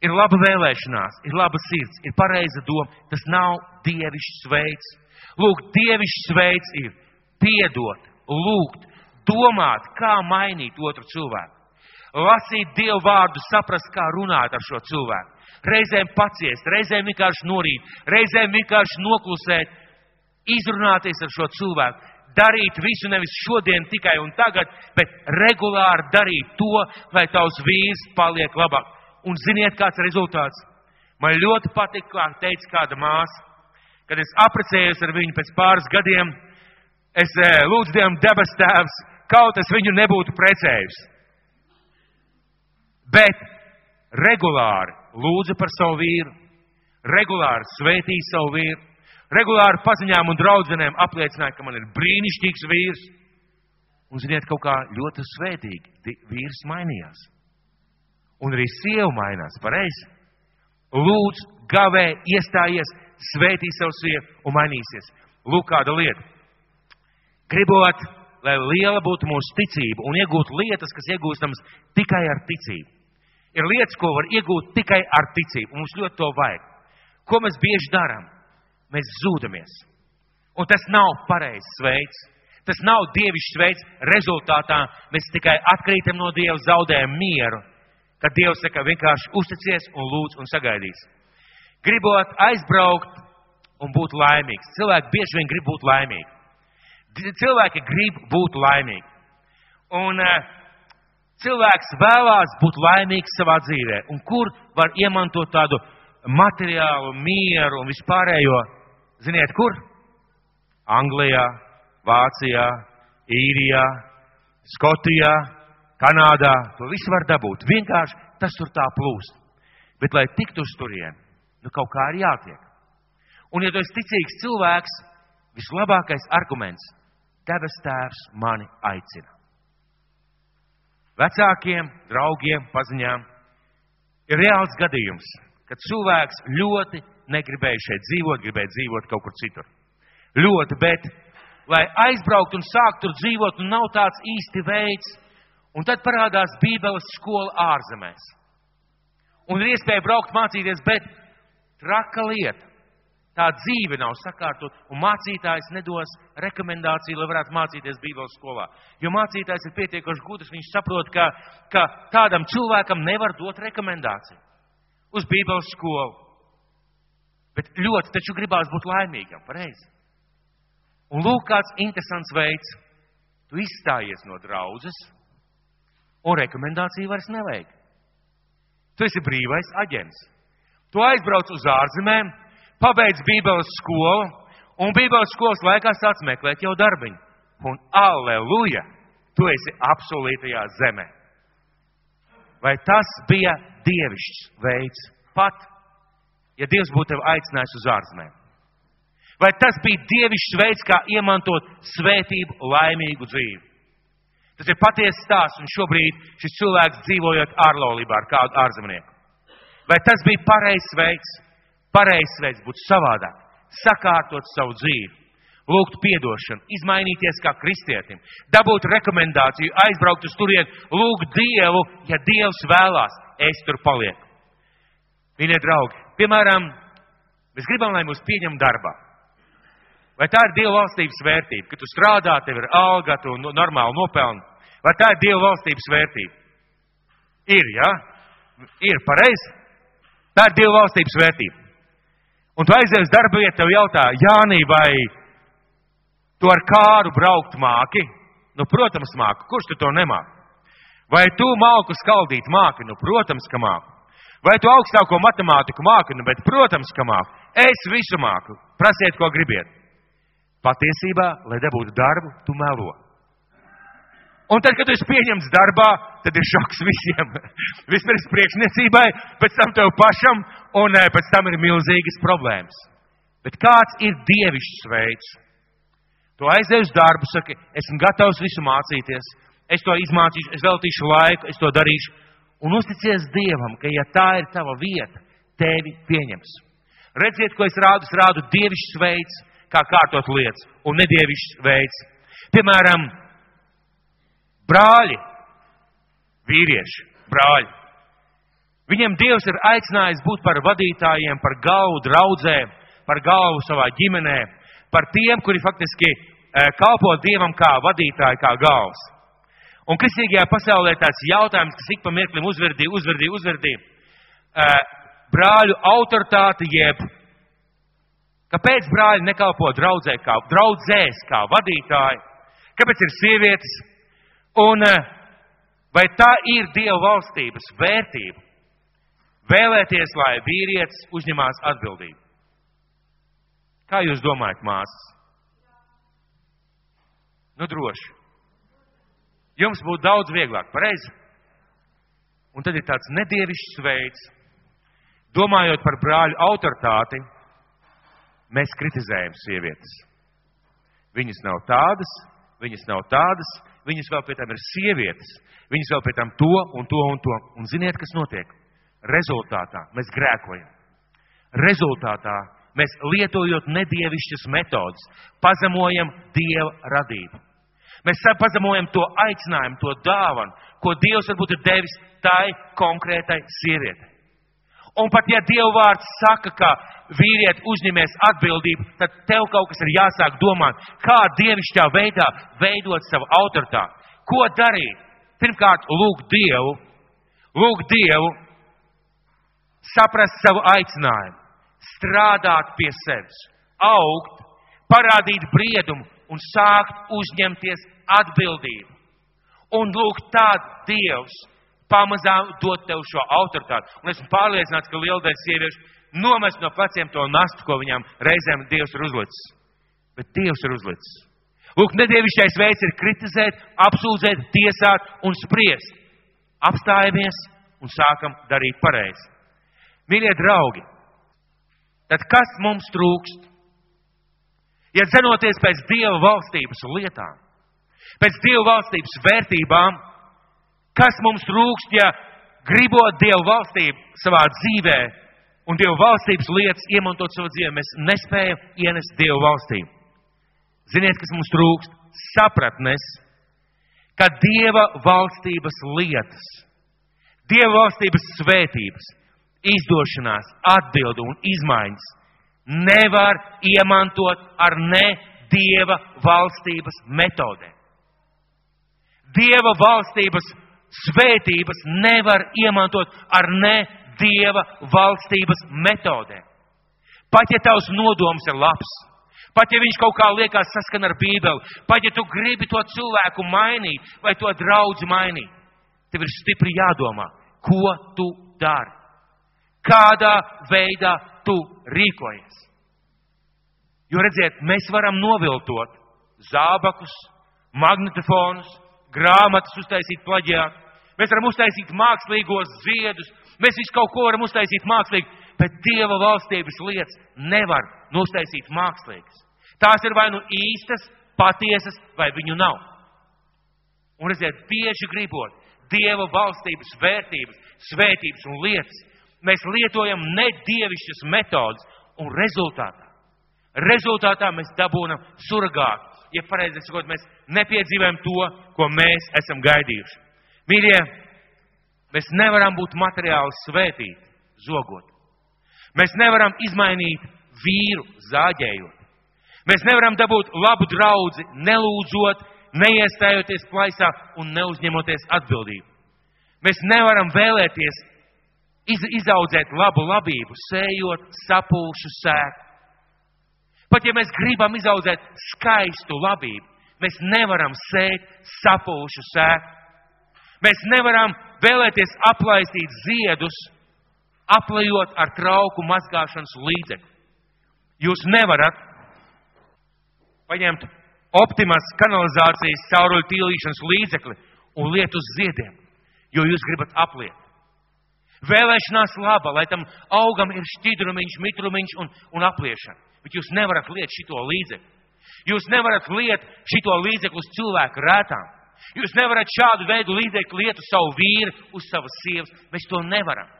Ir laba vēlēšanās, ir laba sirds, ir pareiza doma. Tas nav dievišķs veids. Lūk, dievišķs veids ir piedot, lūgt, domāt, kā mainīt otru cilvēku. Lasīt Dievu vārdu, saprast, kā runāt ar šo cilvēku. Reizēm paciest, reizēm vienkārši norīt, reizēm vienkārši noklusēt, izrunāties ar šo cilvēku, darīt visu nevis šodien tikai un tagad, bet regulāri darīt to, lai tavs vīrs paliek labāk. Un ziniet, kāds ir rezultāts? Man ļoti patika, kā teica kāda māsa, kad es aprecējos ar viņu pēc pāris gadiem, es eh, lūdzu Dievam debes tēvs, kaut es viņu nebūtu precējis. Bet regulāri lūdzu par savu vīru, regulāri sveitīju savu vīru, regulāri paziņām un draudzenēm apliecināja, ka man ir brīnišķīgs vīrs. Un, ziniet, kaut kā ļoti svētīgi vīrs mainījās. Un arī sieva mainās, pareizi. Lūdzu, gavē, iestājies, svētī savu sievu un mainīsies. Lūk, kāda lieta. Gribot, lai liela būtu mūsu ticība un iegūt lietas, kas iegūstams tikai ar ticību. Ir lietas, ko var iegūt tikai ar ticību, mums ļoti to vajag. Ko mēs bieži darām? mēs zūdamies. Un tas nav pareizs veids. Tas nav dievišķs veids. Rezultātā mēs tikai atkrītam no Dieva, zaudējam mieru. Kad Dievs saka, vienkārši uzticies un lūdz un sagaidīs. Gribot aizbraukt un būt laimīgs. Cilvēki bieži vien grib būt laimīgi. Cilvēki grib būt laimīgi. Un uh, cilvēks vēlās būt laimīgs savā dzīvē. Un kur var iemantot tādu materiālu, mieru un vispārējo? Ziniet, kur? Anglijā, Vācijā, Īrijā, Skotijā, Kanādā. To visu var dabūt. Vienkārši tas tur tā plūst. Bet, lai tiktu uz turieni, nu kaut kā ir jātiek. Un, ja tu esi ticīgs cilvēks, vislabākais arguments - debes tēvs mani aicina. Vecākiem, draugiem, paziņām ir reāls gadījums, kad cilvēks ļoti negribēja šeit dzīvot, gribēja dzīvot kaut kur citur. Ļoti, bet, lai aizbrauktu un sāktu tur dzīvot, nav tāds īsti veids, un tad parādās Bībeles skola ārzemēs. Un ir iespēja braukt mācīties, bet traka lieta. Tā dzīve nav sakārtot, un mācītājs nedos rekomendāciju, lai varētu mācīties Bībeles skolā. Jo mācītājs ir pietiekoši gudrs, viņš saprot, ka, ka tādam cilvēkam nevar dot rekomendāciju uz Bībeles skolu. Bet ļoti taču gribās būt laimīgam, pareizi. Un lūk, kāds interesants veids. Tu izstājies no draudzes, un rekomendāciju vairs nevajag. Tu esi brīvais aģents. Tu aizbrauc uz ārzemēm, pabeidz Bībeles skolu, un Bībeles skolas laikā sāc meklēt jau darbiņu. Un aleluja, tu esi absolūtajā zemē. Vai tas bija dievišķs veids? Pat, ja Dievs būtu tevi aicinājis uz ārzemēm. Vai tas bija dievišķs veids, kā iemantot svētību, laimīgu dzīvi? Tas ir patiesa stāsts, un šobrīd šis cilvēks dzīvojot ārlaulībā ar kādu ārzemnieku. Vai tas bija pareizs veids? Pareizs veids būtu savādāk, sakārtot savu dzīvi, lūgt piedošanu, izmainīties kā kristietim, dabūt rekomendāciju, aizbraukt uz turieni, lūgt Dievu, ja Dievs vēlās, es tur palieku. Mīļie draugi, piemēram, mēs gribam, lai mūs pieņem darbā. Vai tā ir Dieva valstības vērtība, ka tu strādā, tev ir alga, tu normāli nopelni? Vai tā ir Dieva valstības vērtība? Ir, jā? Ja? Ir pareizi. Tā ir Dieva valstības vērtība. Un tu aizies darba vietu, tev jautā, Jānī, vai tu ar kāru braukt māki? Nu, protams, māku. Kurš tu to nemāki? Vai tu malku skaldīt māki? Nu, protams, ka māku. Vai tu augstāko matemātiku māki? Nu, bet, protams, ka māku. Es visu māku. Prasiet, ko gribiet. Patiesībā, lai dabūtu darbu, tu melo. Un tad, kad tu esi pieņemts darbā, tad ir šoks visiem. Vispirms priekšniecībai, pēc tam tev pašam, un eh, pēc tam ir milzīgas problēmas. Bet kāds ir dievišķs veids? Tu aizej uz darbu, saki, esmu gatavs visu mācīties, es to izmācīšu, es veltīšu laiku, es to darīšu. Un uzticies Dievam, ka ja tā ir tava vieta, tevi pieņems. Redziet, ko es rādu, es rādu dievišķs veids, kā kārtot lietas, un nedievišķs veids. Piemēram, Brāļi, vīrieši, brāļi. Viņiem Dievs ir aicinājis būt par vadītājiem, par galvu draudzē, par galvu savā ģimenē, par tiem, kuri faktiski eh, kalpo Dievam kā vadītāji, kā galvas. Un kristīgajā pasaulē tāds jautājums, kas ik pa mirklim uzverdīja, uzverdīja, uzverdīja, eh, brāļu autoritāte jeb Kāpēc brāļi nekalpo draudzē kā, draudzēs kā vadītāji? Kāpēc ir sievietes Un eh, vai tā ir Dieva valstības vērtība? Vēlēties, lai vīrietis uzņemās atbildību. Kā jūs domājat, māsas? Nu, droši. Jums būtu daudz vieglāk, pareizi? Un tad ir tāds nedievišķs veids, domājot par brāļu autoritāti, mēs kritizējam sievietes. Viņas nav tādas, viņas nav tādas, viņas vēl pie tam ir sievietes, viņas vēl pie tam to un to un to. Un ziniet, kas notiek? Rezultātā mēs grēkojam. Rezultātā mēs lietojot nedievišķas metodas, pazemojam Dieva radību. Mēs pazemojam to aicinājumu, to dāvanu, ko Dievs varbūt ir devis tai konkrētai sievietei. Un pat ja Dieva vārds saka, ka vīrieti uzņemies atbildību, tad tev kaut kas ir jāsāk domāt, kā dievišķā veidā veidot savu autoritāti. Ko darīt? Pirmkārt, lūgt Dievu, lūgt Dievu, saprast savu aicinājumu, strādāt pie sevis, augt, parādīt briedumu un sākt uzņemties atbildību. Un lūgt tādu Dievs, pamazām dot tev šo autoritāti. Un esmu pārliecināts, ka liela daļa sieviešu nomest no pleciem to nastu, ko viņām reizēm Dievs ir uzlicis. Bet Dievs ir uzlicis. Lūk, nedievišķais veids ir kritizēt, apsūdzēt, tiesāt un spriest. Apstājamies un sākam darīt pareizi. Mīļie draugi, tad kas mums trūkst? Ja cenoties pēc Dieva valstības lietām, pēc Dieva valstības vērtībām, Kas mums trūkst, ja gribot Dievu valstību savā dzīvē un Dievu valstības lietas iemantot savā dzīvē, mēs nespējam ienest Dievu valstību. Ziniet, kas mums trūkst? Sapratnes, ka Dieva valstības lietas, Dieva valstības svētības, izdošanās, atbildu un izmaiņas nevar iemantot ar ne Dieva valstības metodēm. Dieva valstības svētības nevar iemantot ar ne Dieva valstības metodēm. Pat ja tavs nodoms ir labs, pat ja viņš kaut kā liekas saskan ar Bībeli, pat ja tu gribi to cilvēku mainīt vai to draudzi mainīt, tev ir stipri jādomā, ko tu dari, kādā veidā tu rīkojies. Jo redziet, mēs varam noviltot zābakus, magnetofonus, grāmatas uztaisīt plaģiāt, mēs varam uztaisīt mākslīgos ziedus, mēs visu kaut ko varam uztaisīt mākslīgi, bet Dieva valstības lietas nevar uztaisīt mākslīgas. Tās ir vai nu īstas, patiesas, vai viņu nav. Un redziet, bieži gribot Dieva valstības vērtības, svētības un lietas, mēs lietojam nedievišķas metodas un rezultātā. Rezultātā mēs dabūnam surgātu. Ja pareizi sakot, mēs nepiedzīvojam to, ko mēs esam gaidījuši. Mīļie, mēs nevaram būt materiāli svētīti, zogot. Mēs nevaram izmainīt vīru, zāģējot. Mēs nevaram dabūt labu draugu, nelūdzot, neiestājoties plaisā un neuzņemoties atbildību. Mēs nevaram vēlēties iz, izaudzēt labu labību, sējot sapulšu sēklu. Pat ja mēs gribam izaudzēt skaistu labību, mēs nevaram sēt sapulšu sēklu. Mēs nevaram vēlēties aplaistīt ziedus, aplējot ar trauku mazgāšanas līdzekli. Jūs nevarat paņemt optimas kanalizācijas cauruļu tīlīšanas līdzekli un liet uz ziediem, jo jūs gribat apliet. Vēlēšanās laba, lai tam augam ir šķidrumiņš, mitrumiņš un, un apliešana. Bet jūs nevarat liet šito līdzekli. Jūs nevarat liet šito līdzekli uz cilvēku rētām. Jūs nevarat šādu veidu līdzekli liet uz savu vīru, uz savas sievas. Mēs to nevaram.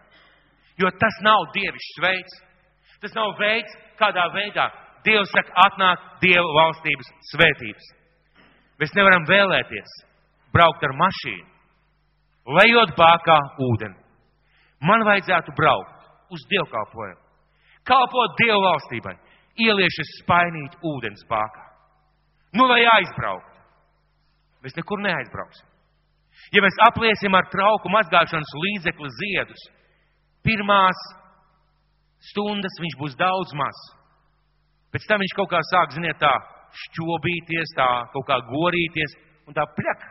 Jo tas nav dievišķs veids. Tas nav veids, kādā veidā Dievs saka, atnāk Dieva valstības svētības. Mēs nevaram vēlēties braukt ar mašīnu, lejot bākā ūdeni. Man vajadzētu braukt uz dievkalpojumu, kalpot Dieva valstībai, ieliešas spainīt ūdens bākā. Nu, lai aizbrauktu. Mēs nekur neaizbrauksim. Ja mēs apliesim ar trauku mazgāšanas līdzekli ziedus, pirmās stundas viņš būs daudz maz. Pēc tam viņš kaut kā sāk, ziniet, tā šķobīties, tā kaut kā gorīties un tā pļak.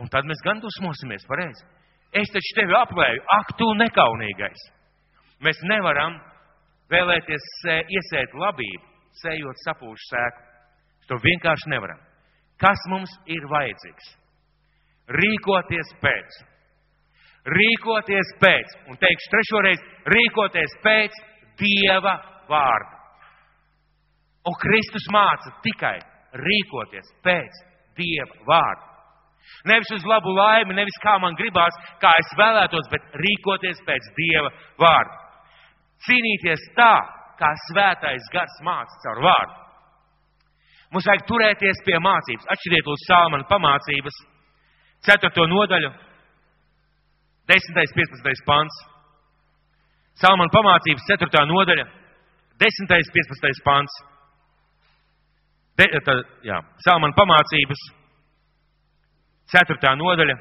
Un tad mēs gan dusmosimies, pareizi. Es taču tevi aplēju, ak, tu nekaunīgais. Mēs nevaram vēlēties iesēt labību, sējot sapūšu sēku. To vienkārši nevaram. Kas mums ir vajadzīgs? Rīkoties pēc. Rīkoties pēc. Un teikšu trešoreiz, rīkoties pēc Dieva vārda. Un Kristus māca tikai rīkoties pēc Dieva vārda. Nevis uz labu laimi, nevis kā man gribās, kā es vēlētos, bet rīkoties pēc Dieva vārda. Cīnīties tā, kā svētais gars māca caur vārdu. Mums vajag turēties pie mācības. Atšķiriet uz Salmana pamācības, 4. nodaļu, 10. 15. pants. Salmana pamācības, 4. nodaļa, 10. 15. pants. De, tā, jā, Salmana pamācības, 4. Nodaļa,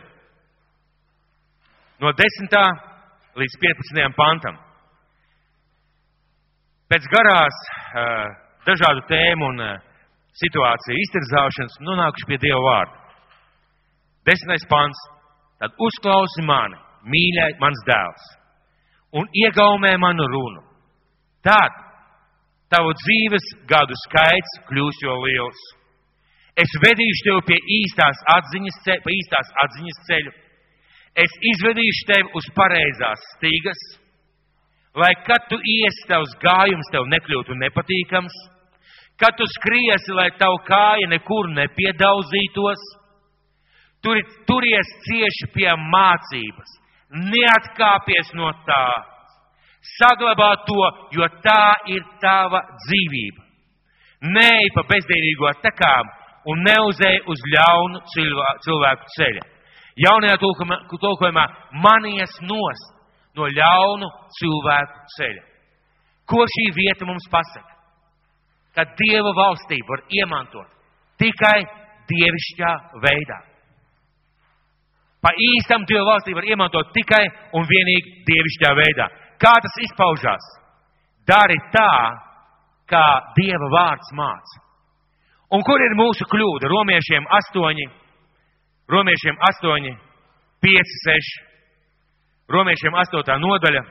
no 10. līdz 15. pantam. Pēc garās dažādu tēmu un situāciju iztirzāšanas nonākuši pie Dieva vārda. Desmitais pants. Tad uzklausi mani, mīļai, mans dēls, un iegaumē manu runu. Tad tavu dzīves gadu skaits kļūs jo liels. Es vedīšu tevi pie īstās atziņas, ceļa, pie īstās atziņas ceļu. Es izvedīšu tevi uz pareizās stīgas, lai kad tu iesi tavs gājums tev nekļūtu nepatīkams, kad tu skriesi, lai tavu kāja nekur nepiedauzītos, tur, turies cieši pie mācības, neatkāpies no tā. Saglabā to, jo tā ir tava dzīvība. Nē, pa bezdīvīgo tekām un neuzēj uz ļaunu cilvēku ceļa. Jaunajā tulkojumā manies nost no ļaunu cilvēku ceļa. Ko šī vieta mums pasaka? Ka Dieva valstību var iemantot tikai dievišķā veidā. Pa īstam Dieva valstību var iemantot tikai un vienīgi dievišķā veidā. Kā tas izpaužās? Dari tā, kā Dieva vārds māca. Un kur ir mūsu kļūda? Romiešiem 8, Romiešiem 8, 5, 6, Romiešiem 8. nodaļa,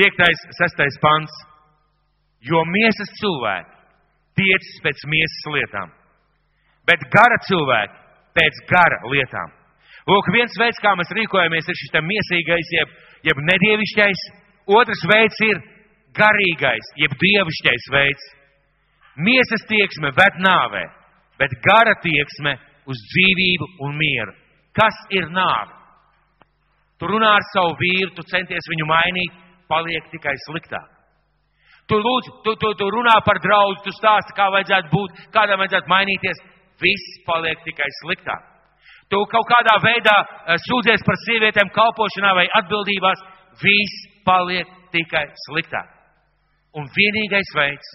5, 6 pants. Jo miesas cilvēki tiecas pēc miesas lietām, bet gara cilvēki pēc gara lietām. Lūk, viens veids, kā mēs rīkojamies, ir šis miesīgais, jeb, jeb nedievišķais. Otrs veids ir garīgais, jeb dievišķais veids. Miesas tieksme ved nāvē, bet gara tieksme uz dzīvību un mieru. Kas ir nāve? Tu runā ar savu vīru, tu centies viņu mainīt, paliek tikai sliktāk. Tu lūdz, tu, tu, tu runā par draugu, tu stāsti, kā vajadzētu būt, kādam vajadzētu mainīties, viss paliek tikai sliktāk. Tu kaut kādā veidā eh, sūdzies par sievietēm kalpošanā vai atbildībās, viss paliek tikai sliktāk. Un vienīgais veids,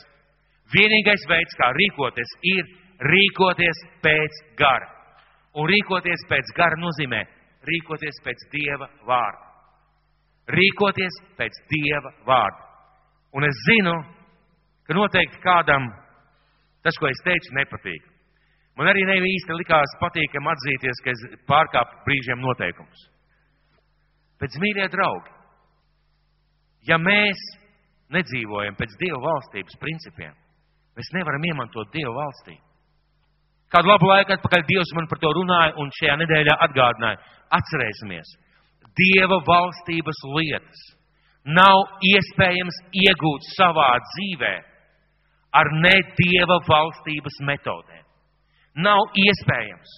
Vienīgais veids, kā rīkoties, ir rīkoties pēc gara. Un rīkoties pēc gara nozīmē rīkoties pēc Dieva vārda. Rīkoties pēc Dieva vārda. Un es zinu, ka noteikti kādam tas, ko es teicu, nepatīk. Man arī nebija īsti likās patīkami atzīties, ka es pārkāpu brīžiem noteikumus. Pēc mīļie draugi, ja mēs nedzīvojam pēc Dieva valstības principiem, Mēs nevaram iemantot Dievu valstī. Kādu labu laiku atpakaļ Dievs man par to runāja un šajā nedēļā atgādināja. Atcerēsimies, Dieva valstības lietas nav iespējams iegūt savā dzīvē ar ne Dieva valstības metodēm. Nav iespējams.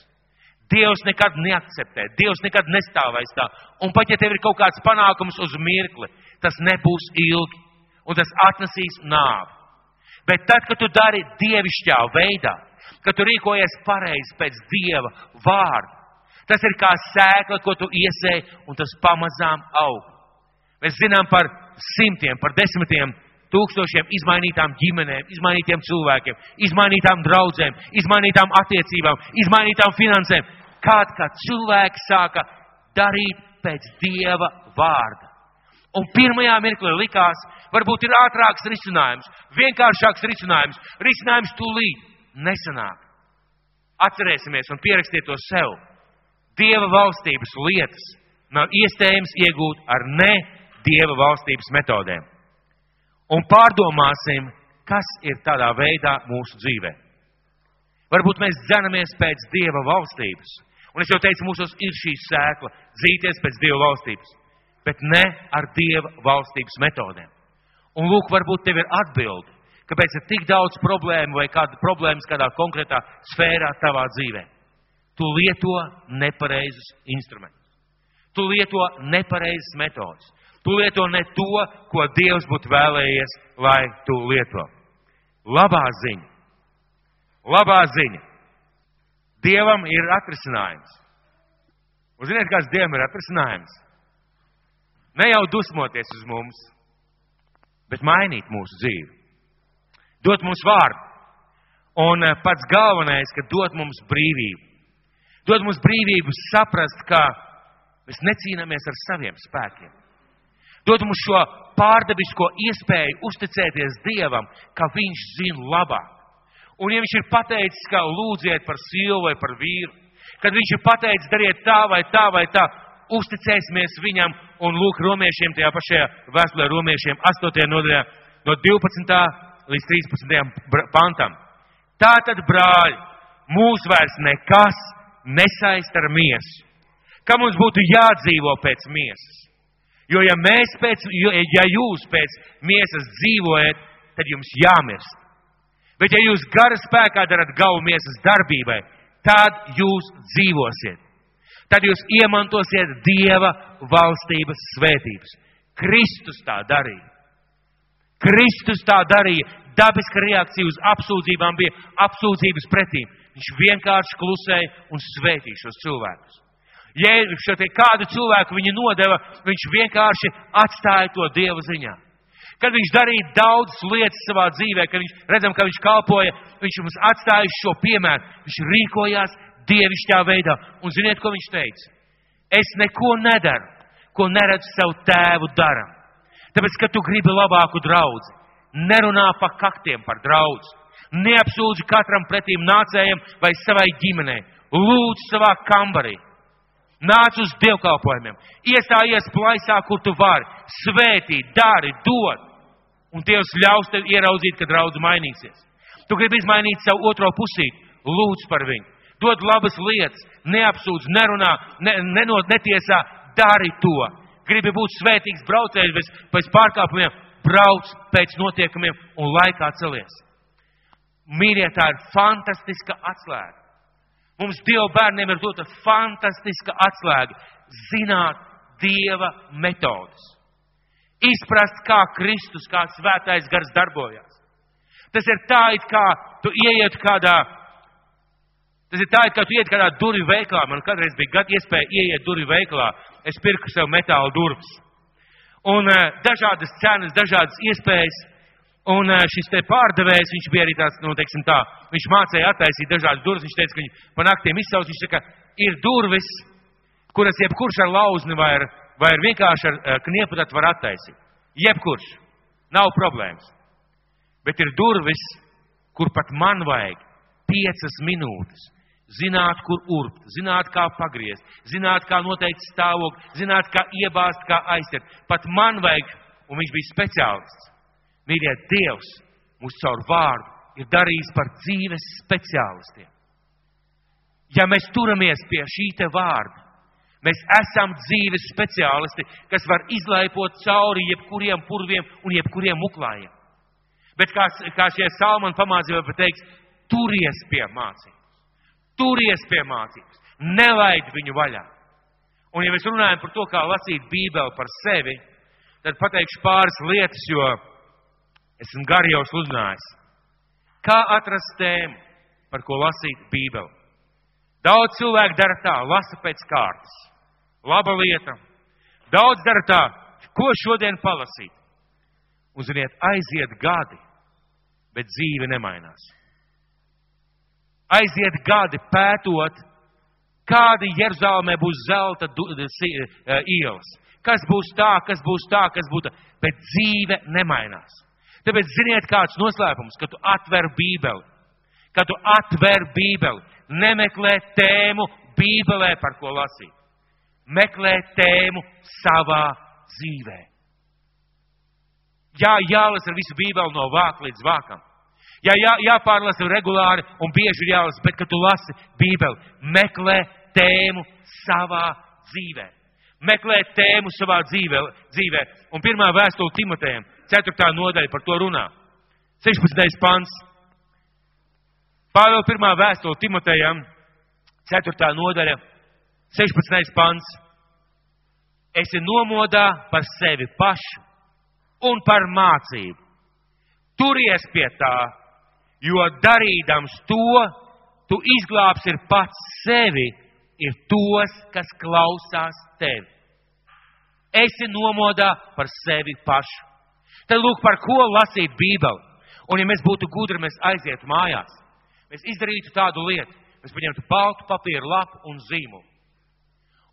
Dievs nekad neakceptē, Dievs nekad nestāvēs tā. Un pat ja tev ir kaut kāds panākums uz mirkli, tas nebūs ilgi un tas atnesīs nāvi. Bet tad, kad tu dari dievišķā veidā, kad tu rīkojies pareizi pēc dieva vārda, tas ir kā sēkla, ko tu iesēji, un tas pamazām aug. Mēs zinām par simtiem, par desmitiem tūkstošiem izmainītām ģimenēm, izmainītiem cilvēkiem, izmainītām draudzēm, izmainītām attiecībām, izmainītām finansēm. Kād, kad cilvēki sāka darīt pēc Dieva vārda. Un pirmajā mirklī likās, varbūt ir ātrāks risinājums, vienkāršāks risinājums, risinājums tūlīt nesanāk. Atcerēsimies un pierakstiet to sev. Dieva valstības lietas nav iespējams iegūt ar ne Dieva valstības metodēm. Un pārdomāsim, kas ir tādā veidā mūsu dzīvē. Varbūt mēs dzenamies pēc Dieva valstības. Un es jau teicu, mūsos ir šī sēkla, dzīties pēc Dieva valstības bet ne ar Dieva valstības metodēm. Un lūk, varbūt tev ir atbildi, kāpēc ir tik daudz problēmu vai kāda problēmas kādā konkrētā sfērā tavā dzīvē. Tu lieto nepareizus instrumentus. Tu lieto nepareizas metodas. Tu lieto ne to, ko Dievs būtu vēlējies, lai tu lieto. Labā ziņa. Labā ziņa. Dievam ir atrisinājums. Un ziniet, kāds Dievam ir atrisinājums? Ne jau dusmoties uz mums, bet mainīt mūsu dzīvi. Dot mums vārdu. Un eh, pats galvenais, ka dot mums brīvību. Dot mums brīvību saprast, ka mēs necīnāmies ar saviem spēkiem. Dod mums šo pārdabisko iespēju uzticēties Dievam, ka Viņš zina labāk. Un ja Viņš ir pateicis, ka lūdziet par sievu vai par vīru, kad Viņš ir pateicis, dariet tā vai tā vai tā, uzticēsimies viņam un lūk romiešiem tajā pašajā vēstulē romiešiem 8. nodaļā no 12. līdz 13. pantam. Tātad, brāļi, mūs vairs nekas nesaist ar miesu. Kā mums būtu jādzīvo pēc miesas? Jo ja mēs pēc, jo, ja jūs pēc miesas dzīvojat, tad jums jāmirst. Bet ja jūs gara spēkā darat galu miesas darbībai, tad jūs dzīvosiet tad jūs iemantosiet Dieva valstības svētības. Kristus tā darīja. Kristus tā darīja. Dabiska reakcija uz apsūdzībām bija apsūdzības pretīm. Viņš vienkārši klusēja un svētīja šos cilvēkus. Ja šo te kādu cilvēku viņa nodeva, viņš vienkārši atstāja to Dieva ziņā. Kad viņš darīja daudzas lietas savā dzīvē, kad viņš redzam, ka viņš kalpoja, viņš mums atstāja šo piemēru. Viņš rīkojās dievišķā veidā. Un ziniet, ko viņš teica? Es neko nedaru, ko neredzu savu tēvu daram. Tāpēc, ka tu gribi labāku draugu, nerunā pa kaktiem par draugu. Neapsūdzi katram pretīm nācējam vai savai ģimenei. Lūdzu savā kambarī. Nāc uz dievkalpojumiem. Iestājies plaisā, kur tu vari. Svētī, dari, dod. Un Dievs ļaus tev ieraudzīt, ka draudz mainīsies. Tu gribi izmainīt savu otro pusīti. Lūdz par viņu. Dod labas lietas. Neapsūdz, nerunā, ne, nenot, netiesā. Dari to. Gribi būt svētīgs braucējs bez, bez pārkāpumiem. Brauc pēc notiekumiem un laikā celies. Mīļie, tā ir fantastiska atslēga. Mums Dieva bērniem ir dota fantastiska atslēga - zināt Dieva metodas. Izprast, kā Kristus, kā svētais gars darbojas. Tas ir tā, it kā tu ieiet kādā, tas ir tā, it kā tu ieiet kādā durvju veikalā. Man kādreiz bija gada iespēja ieiet durvju veikalā. Es pirku sev metāla durvis. Un uh, dažādas cenas, dažādas iespējas. Un šis te pārdevējs, viņš bija arī tāds, nu, teiksim tā, viņš mācīja attaisīt dažādas durvis, viņš teica, ka viņi pa naktiem izsauc, viņš saka, ir durvis, kuras jebkurš ar lauzni vai ar, vai ar vienkārši ar kniepu tad var attaisīt. Jebkurš. Nav problēmas. Bet ir durvis, kur pat man vajag piecas minūtes. Zināt, kur urbt, zināt, kā pagriezt, zināt, kā noteikt stāvokli, zināt, kā iebāzt, kā aizķert. Pat man vajag, un viņš bija speciālists Mīļie, Dievs mūs caur vārdu ir darījis par dzīves speciālistiem. Ja mēs turamies pie šī te vārda, mēs esam dzīves speciālisti, kas var izlaipot cauri jebkuriem purviem un jebkuriem muklājiem. Bet kā, kā šie salmani pamācīja, pateiks, turies pie mācības. Turies pie mācības. Nelaid viņu vaļā. Un ja mēs runājam par to, kā lasīt Bībeli par sevi, tad pateikšu pāris lietas, jo Esmu gari jau uzzinājis. Kā atrast tēmu, par ko lasīt Bībeli? Daudz cilvēku dara tā, lasa pēc kārtas. Laba lieta. Daudz dara tā, ko šodien palasīt. Un, ziniet, aiziet gadi, bet dzīve nemainās. Aiziet gadi pētot, kādi Jeruzalemē būs zelta e, ielas. Kas būs tā, kas būs tā, kas būs tā, bet dzīve nemainās. Tāpēc ziniet, kāds noslēpums, kad tu atver Bībeli. Kad tu atver Bībeli, nemeklē tēmu Bībelē, par ko lasīt. Meklē tēmu savā dzīvē. Jā, jālasa visu Bībeli no vāka līdz vākam. Jā, jā, jāpārlasa regulāri un bieži ir jālasa, bet, kad tu lasi Bībeli, meklē tēmu savā dzīvē. Meklē tēmu savā dzīvē. dzīvē. Un pirmā vēstule Timotejam 4. nodaļa par to runā. 16. pants. Pāvēl pirmā vēstule Timotejam, 4. nodaļa, 16. pants. Esi nomodā par sevi pašu un par mācību. Turies pie tā, jo darīdams to, tu izglābsi pats sevi, ir tos, kas klausās tevi. Esi nomodā par sevi pašu. Tad lūk, par ko lasīt Bībeli. Un ja mēs būtu gudri, mēs aizietu mājās. Mēs izdarītu tādu lietu. Mēs paņemtu baltu papīru lapu un zīmolu.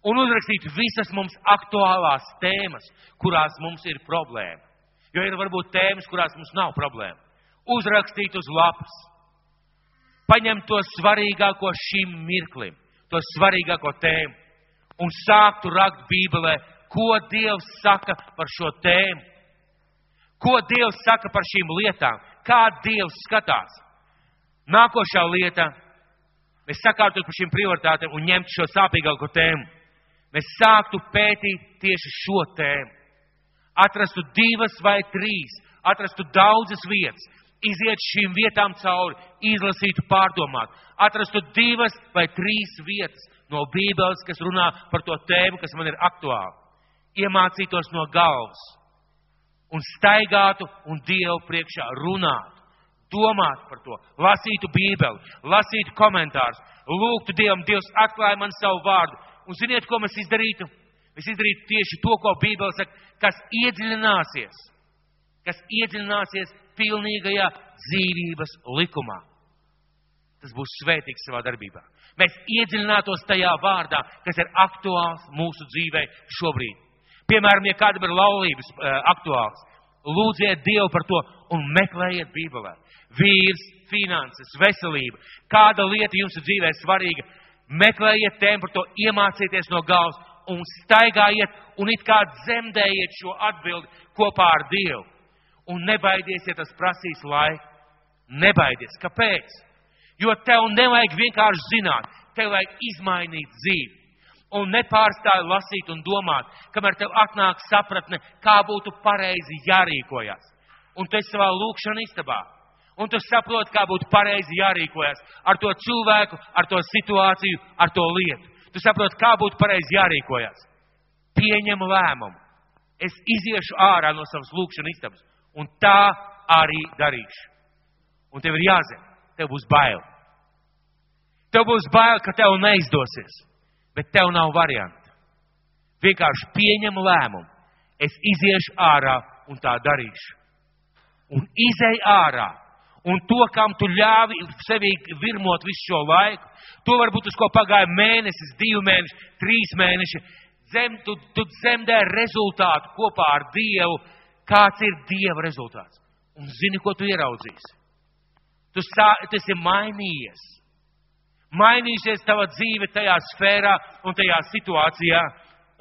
Un uzrakstītu visas mums aktuālās tēmas, kurās mums ir problēma. Jo ir varbūt tēmas, kurās mums nav problēma. Uzrakstīt uz lapas. Paņemt to svarīgāko šim mirklim, to svarīgāko tēmu. Un sāktu rakt Bībelē, ko Dievs saka par šo tēmu Ko Dievs saka par šīm lietām? Kā Dievs skatās? Nākošā lieta. Mēs sakārtot par šīm prioritātēm un ņemt šo sāpīgāko tēmu. Mēs sāktu pētīt tieši šo tēmu. Atrastu divas vai trīs, atrastu daudzas vietas, iziet šīm vietām cauri, izlasītu, pārdomāt. Atrastu divas vai trīs vietas no Bībeles, kas runā par to tēmu, kas man ir aktuāla. Iemācītos no galvas un staigātu un Dievu priekšā runātu, domātu par to, lasītu Bībeli, lasītu komentārus, lūgtu Dievam, Dievs atklāja man savu vārdu. Un ziniet, ko mēs izdarītu? Mēs izdarītu tieši to, ko Bībele saka, kas iedziļināsies kas iedziļināsies pilnīgajā dzīvības likumā. Tas būs svētīgs savā darbībā. Mēs iedziļinātos tajā vārdā, kas ir aktuāls mūsu dzīvē šobrīd. Piemēram, ja kādam ir laulības uh, aktuāls, lūdziet Dievu par to un meklējiet Bībelē. Vīrs, finanses, veselība, kāda lieta jums ir dzīvē svarīga, meklējiet tēmu par to, iemācieties no galvas un staigājiet un it kā dzemdējiet šo atbildi kopā ar Dievu. Un nebaidies, ja tas prasīs laiku. Nebaidies. Kāpēc? Jo tev nevajag vienkārši zināt, tev vajag izmainīt dzīvi. Un nepārstāj lasīt un domāt, kamēr tev atnāk sapratne, kā būtu pareizi jārīkojas. Un tu esi savā lūkšanā istabā. Un tu saproti, kā būtu pareizi jārīkojas ar to cilvēku, ar to situāciju, ar to lietu. Tu saproti, kā būtu pareizi jārīkojas. Pieņem lēmumu. Es iziešu ārā no savas lūkšanas istabas. Un tā arī darīšu. Un tev ir jāzina, tev būs bail. Tev būs bail, ka tev neizdosies. Bet tev nav variantu. Vienkārši pieņem lēmumu. Es iziešu ārā un tā darīšu. Un izej ārā. Un to, kam tu ļāvi sevī virmot visu šo laiku, to varbūt uz ko pagāja mēnesis, divi mēneši, trīs mēneši. Zem, tu, tu dzemdē rezultātu kopā ar Dievu. Kāds ir Dieva rezultāts? Un zini, ko tu ieraudzīsi? Tu, sā, tu esi mainījies. Mainīsies tava dzīve tajā sfērā un tajā situācijā,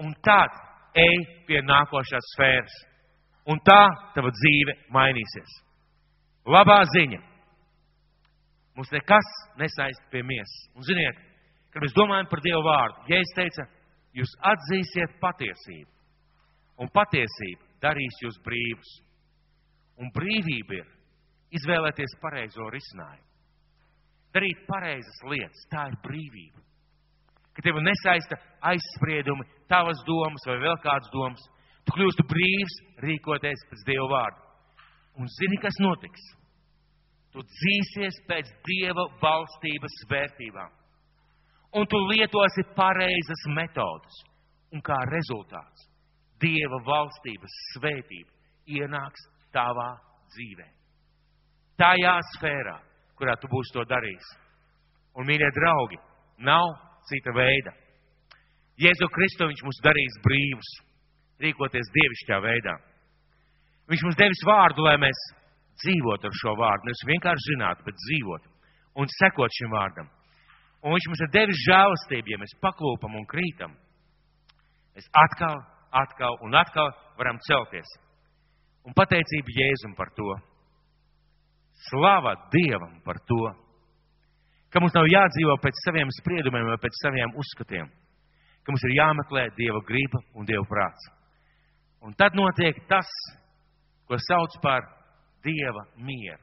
un tad ej pie nākošās sfēras. Un tā tava dzīve mainīsies. Labā ziņa. Mums nekas nesaist pie miesas. Un ziniet, kad mēs domājam par Dievu vārdu, ja es teicu, jūs atzīsiet patiesību, un patiesība darīs jūs brīvus. Un brīvība ir izvēlēties pareizo risinājumu. Darīt pareizas lietas, tā ir brīvība. Ka tev nesaista aizspriedumi, tavas domas vai vēl kādas domas. Tu kļūsti brīvs rīkoties pēc Dieva vārda. Un zini, kas notiks? Tu dzīsies pēc Dieva valstības vērtībām. Un tu lietosi pareizas metodas. Un kā rezultāts Dieva valstības svētība ienāks tavā dzīvē tajā sfērā, kurā tu būsi to darījis. Un, mīļie draugi, nav cita veida. Jēzu Kristu viņš mums darīs brīvus, rīkoties dievišķā veidā. Viņš mums devis vārdu, lai mēs dzīvotu ar šo vārdu. Nevis vienkārši zinātu, bet dzīvotu un sekot šim vārdam. Un viņš mums ir devis žēlastību, ja mēs paklūpam un krītam. Mēs atkal, atkal un atkal varam celties. Un pateicība Jēzum par to. Slava Dievam par to, ka mums nav jādzīvo pēc saviem spriedumiem vai pēc saviem uzskatiem, ka mums ir jāmeklē Dieva griba un Dieva prāts. Un tad notiek tas, ko sauc par Dieva mieru.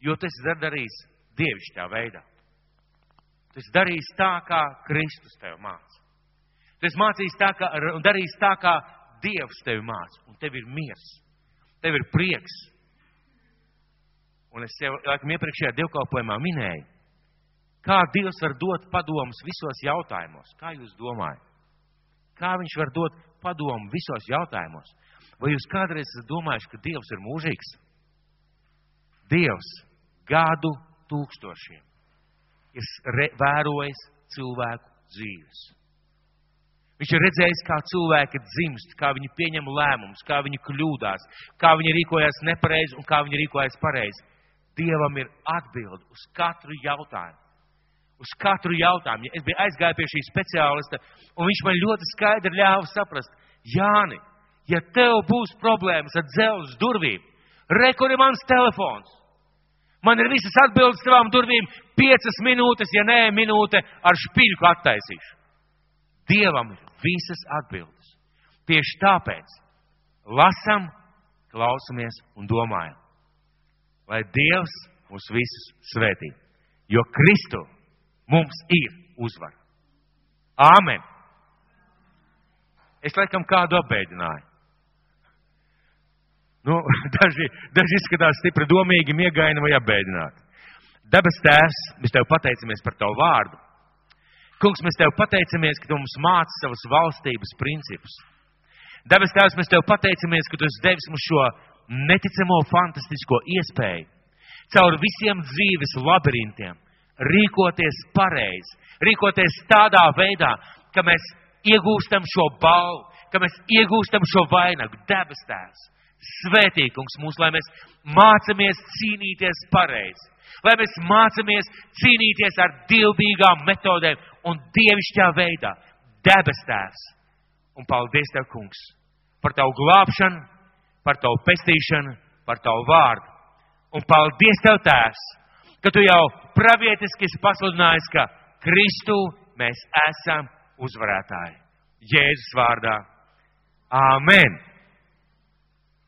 Jo tas ir darījis dievišķā veidā. Tas darīs tā, kā Kristus tev māca. Tas mācīs tā, kā, un darīs tā, kā Dievs tevi māca. Un tev ir miers, tev ir prieks, Un es jau, laikam, iepriekšējā dievkalpojumā minēju, kā Dievs var dot padomus visos jautājumos. Kā jūs domājat? Kā viņš var dot padomu visos jautājumos? Vai jūs kādreiz esat domājuši, ka Dievs ir mūžīgs? Dievs gadu tūkstošiem ir vērojis cilvēku dzīves. Viņš ir redzējis, kā cilvēki dzimst, kā viņi pieņem lēmumus, kā viņi kļūdās, kā viņi rīkojas nepareizi un kā viņi rīkojas pareizi. Dievam ir atbildi uz katru jautājumu. Uz katru jautājumu. Es biju aizgājis pie šī speciālista, un viņš man ļoti skaidri ļāva saprast, Jāni, ja tev būs problēmas ar dzelzs durvīm, rekur ir mans telefons. Man ir visas atbildes savām durvīm, piecas minūtes, ja nē, minūte ar špiļku attaisīšu. Dievam ir visas atbildes. Tieši tāpēc lasam, klausamies un domājam lai Dievs mūs visus svētī. Jo Kristu mums ir uzvara. Āmen! Es laikam kādu apbēdināju. Nu, daži, daži izskatās stipri domīgi, miegaini vai apbēdināti. Dabas tēvs, mēs tev pateicamies par tavu vārdu. Kungs, mēs tev pateicamies, ka tu mums māci savas valstības principus. Debes Tēvs, mēs Tev pateicamies, ka Tu esi devis mums šo neticamo, fantastisko iespēju caur visiem dzīves labirintiem rīkoties pareizi, rīkoties tādā veidā, ka mēs iegūstam šo balvu, ka mēs iegūstam šo vainagu, debes tēvs. Svētīgums mūs, lai mēs mācāmies cīnīties pareizi, lai mēs mācāmies cīnīties ar dievbijīgām metodēm un dievišķā veidā. Debes tēvs! Un paldies Tev, kungs, par Tavu glābšanu, par Tavu pestīšanu, par Tavu vārdu. Un paldies Tev, Tēvs, ka Tu jau pravietiski esi pasludinājis, ka Kristu mēs esam uzvarētāji. Jēzus vārdā. Āmen!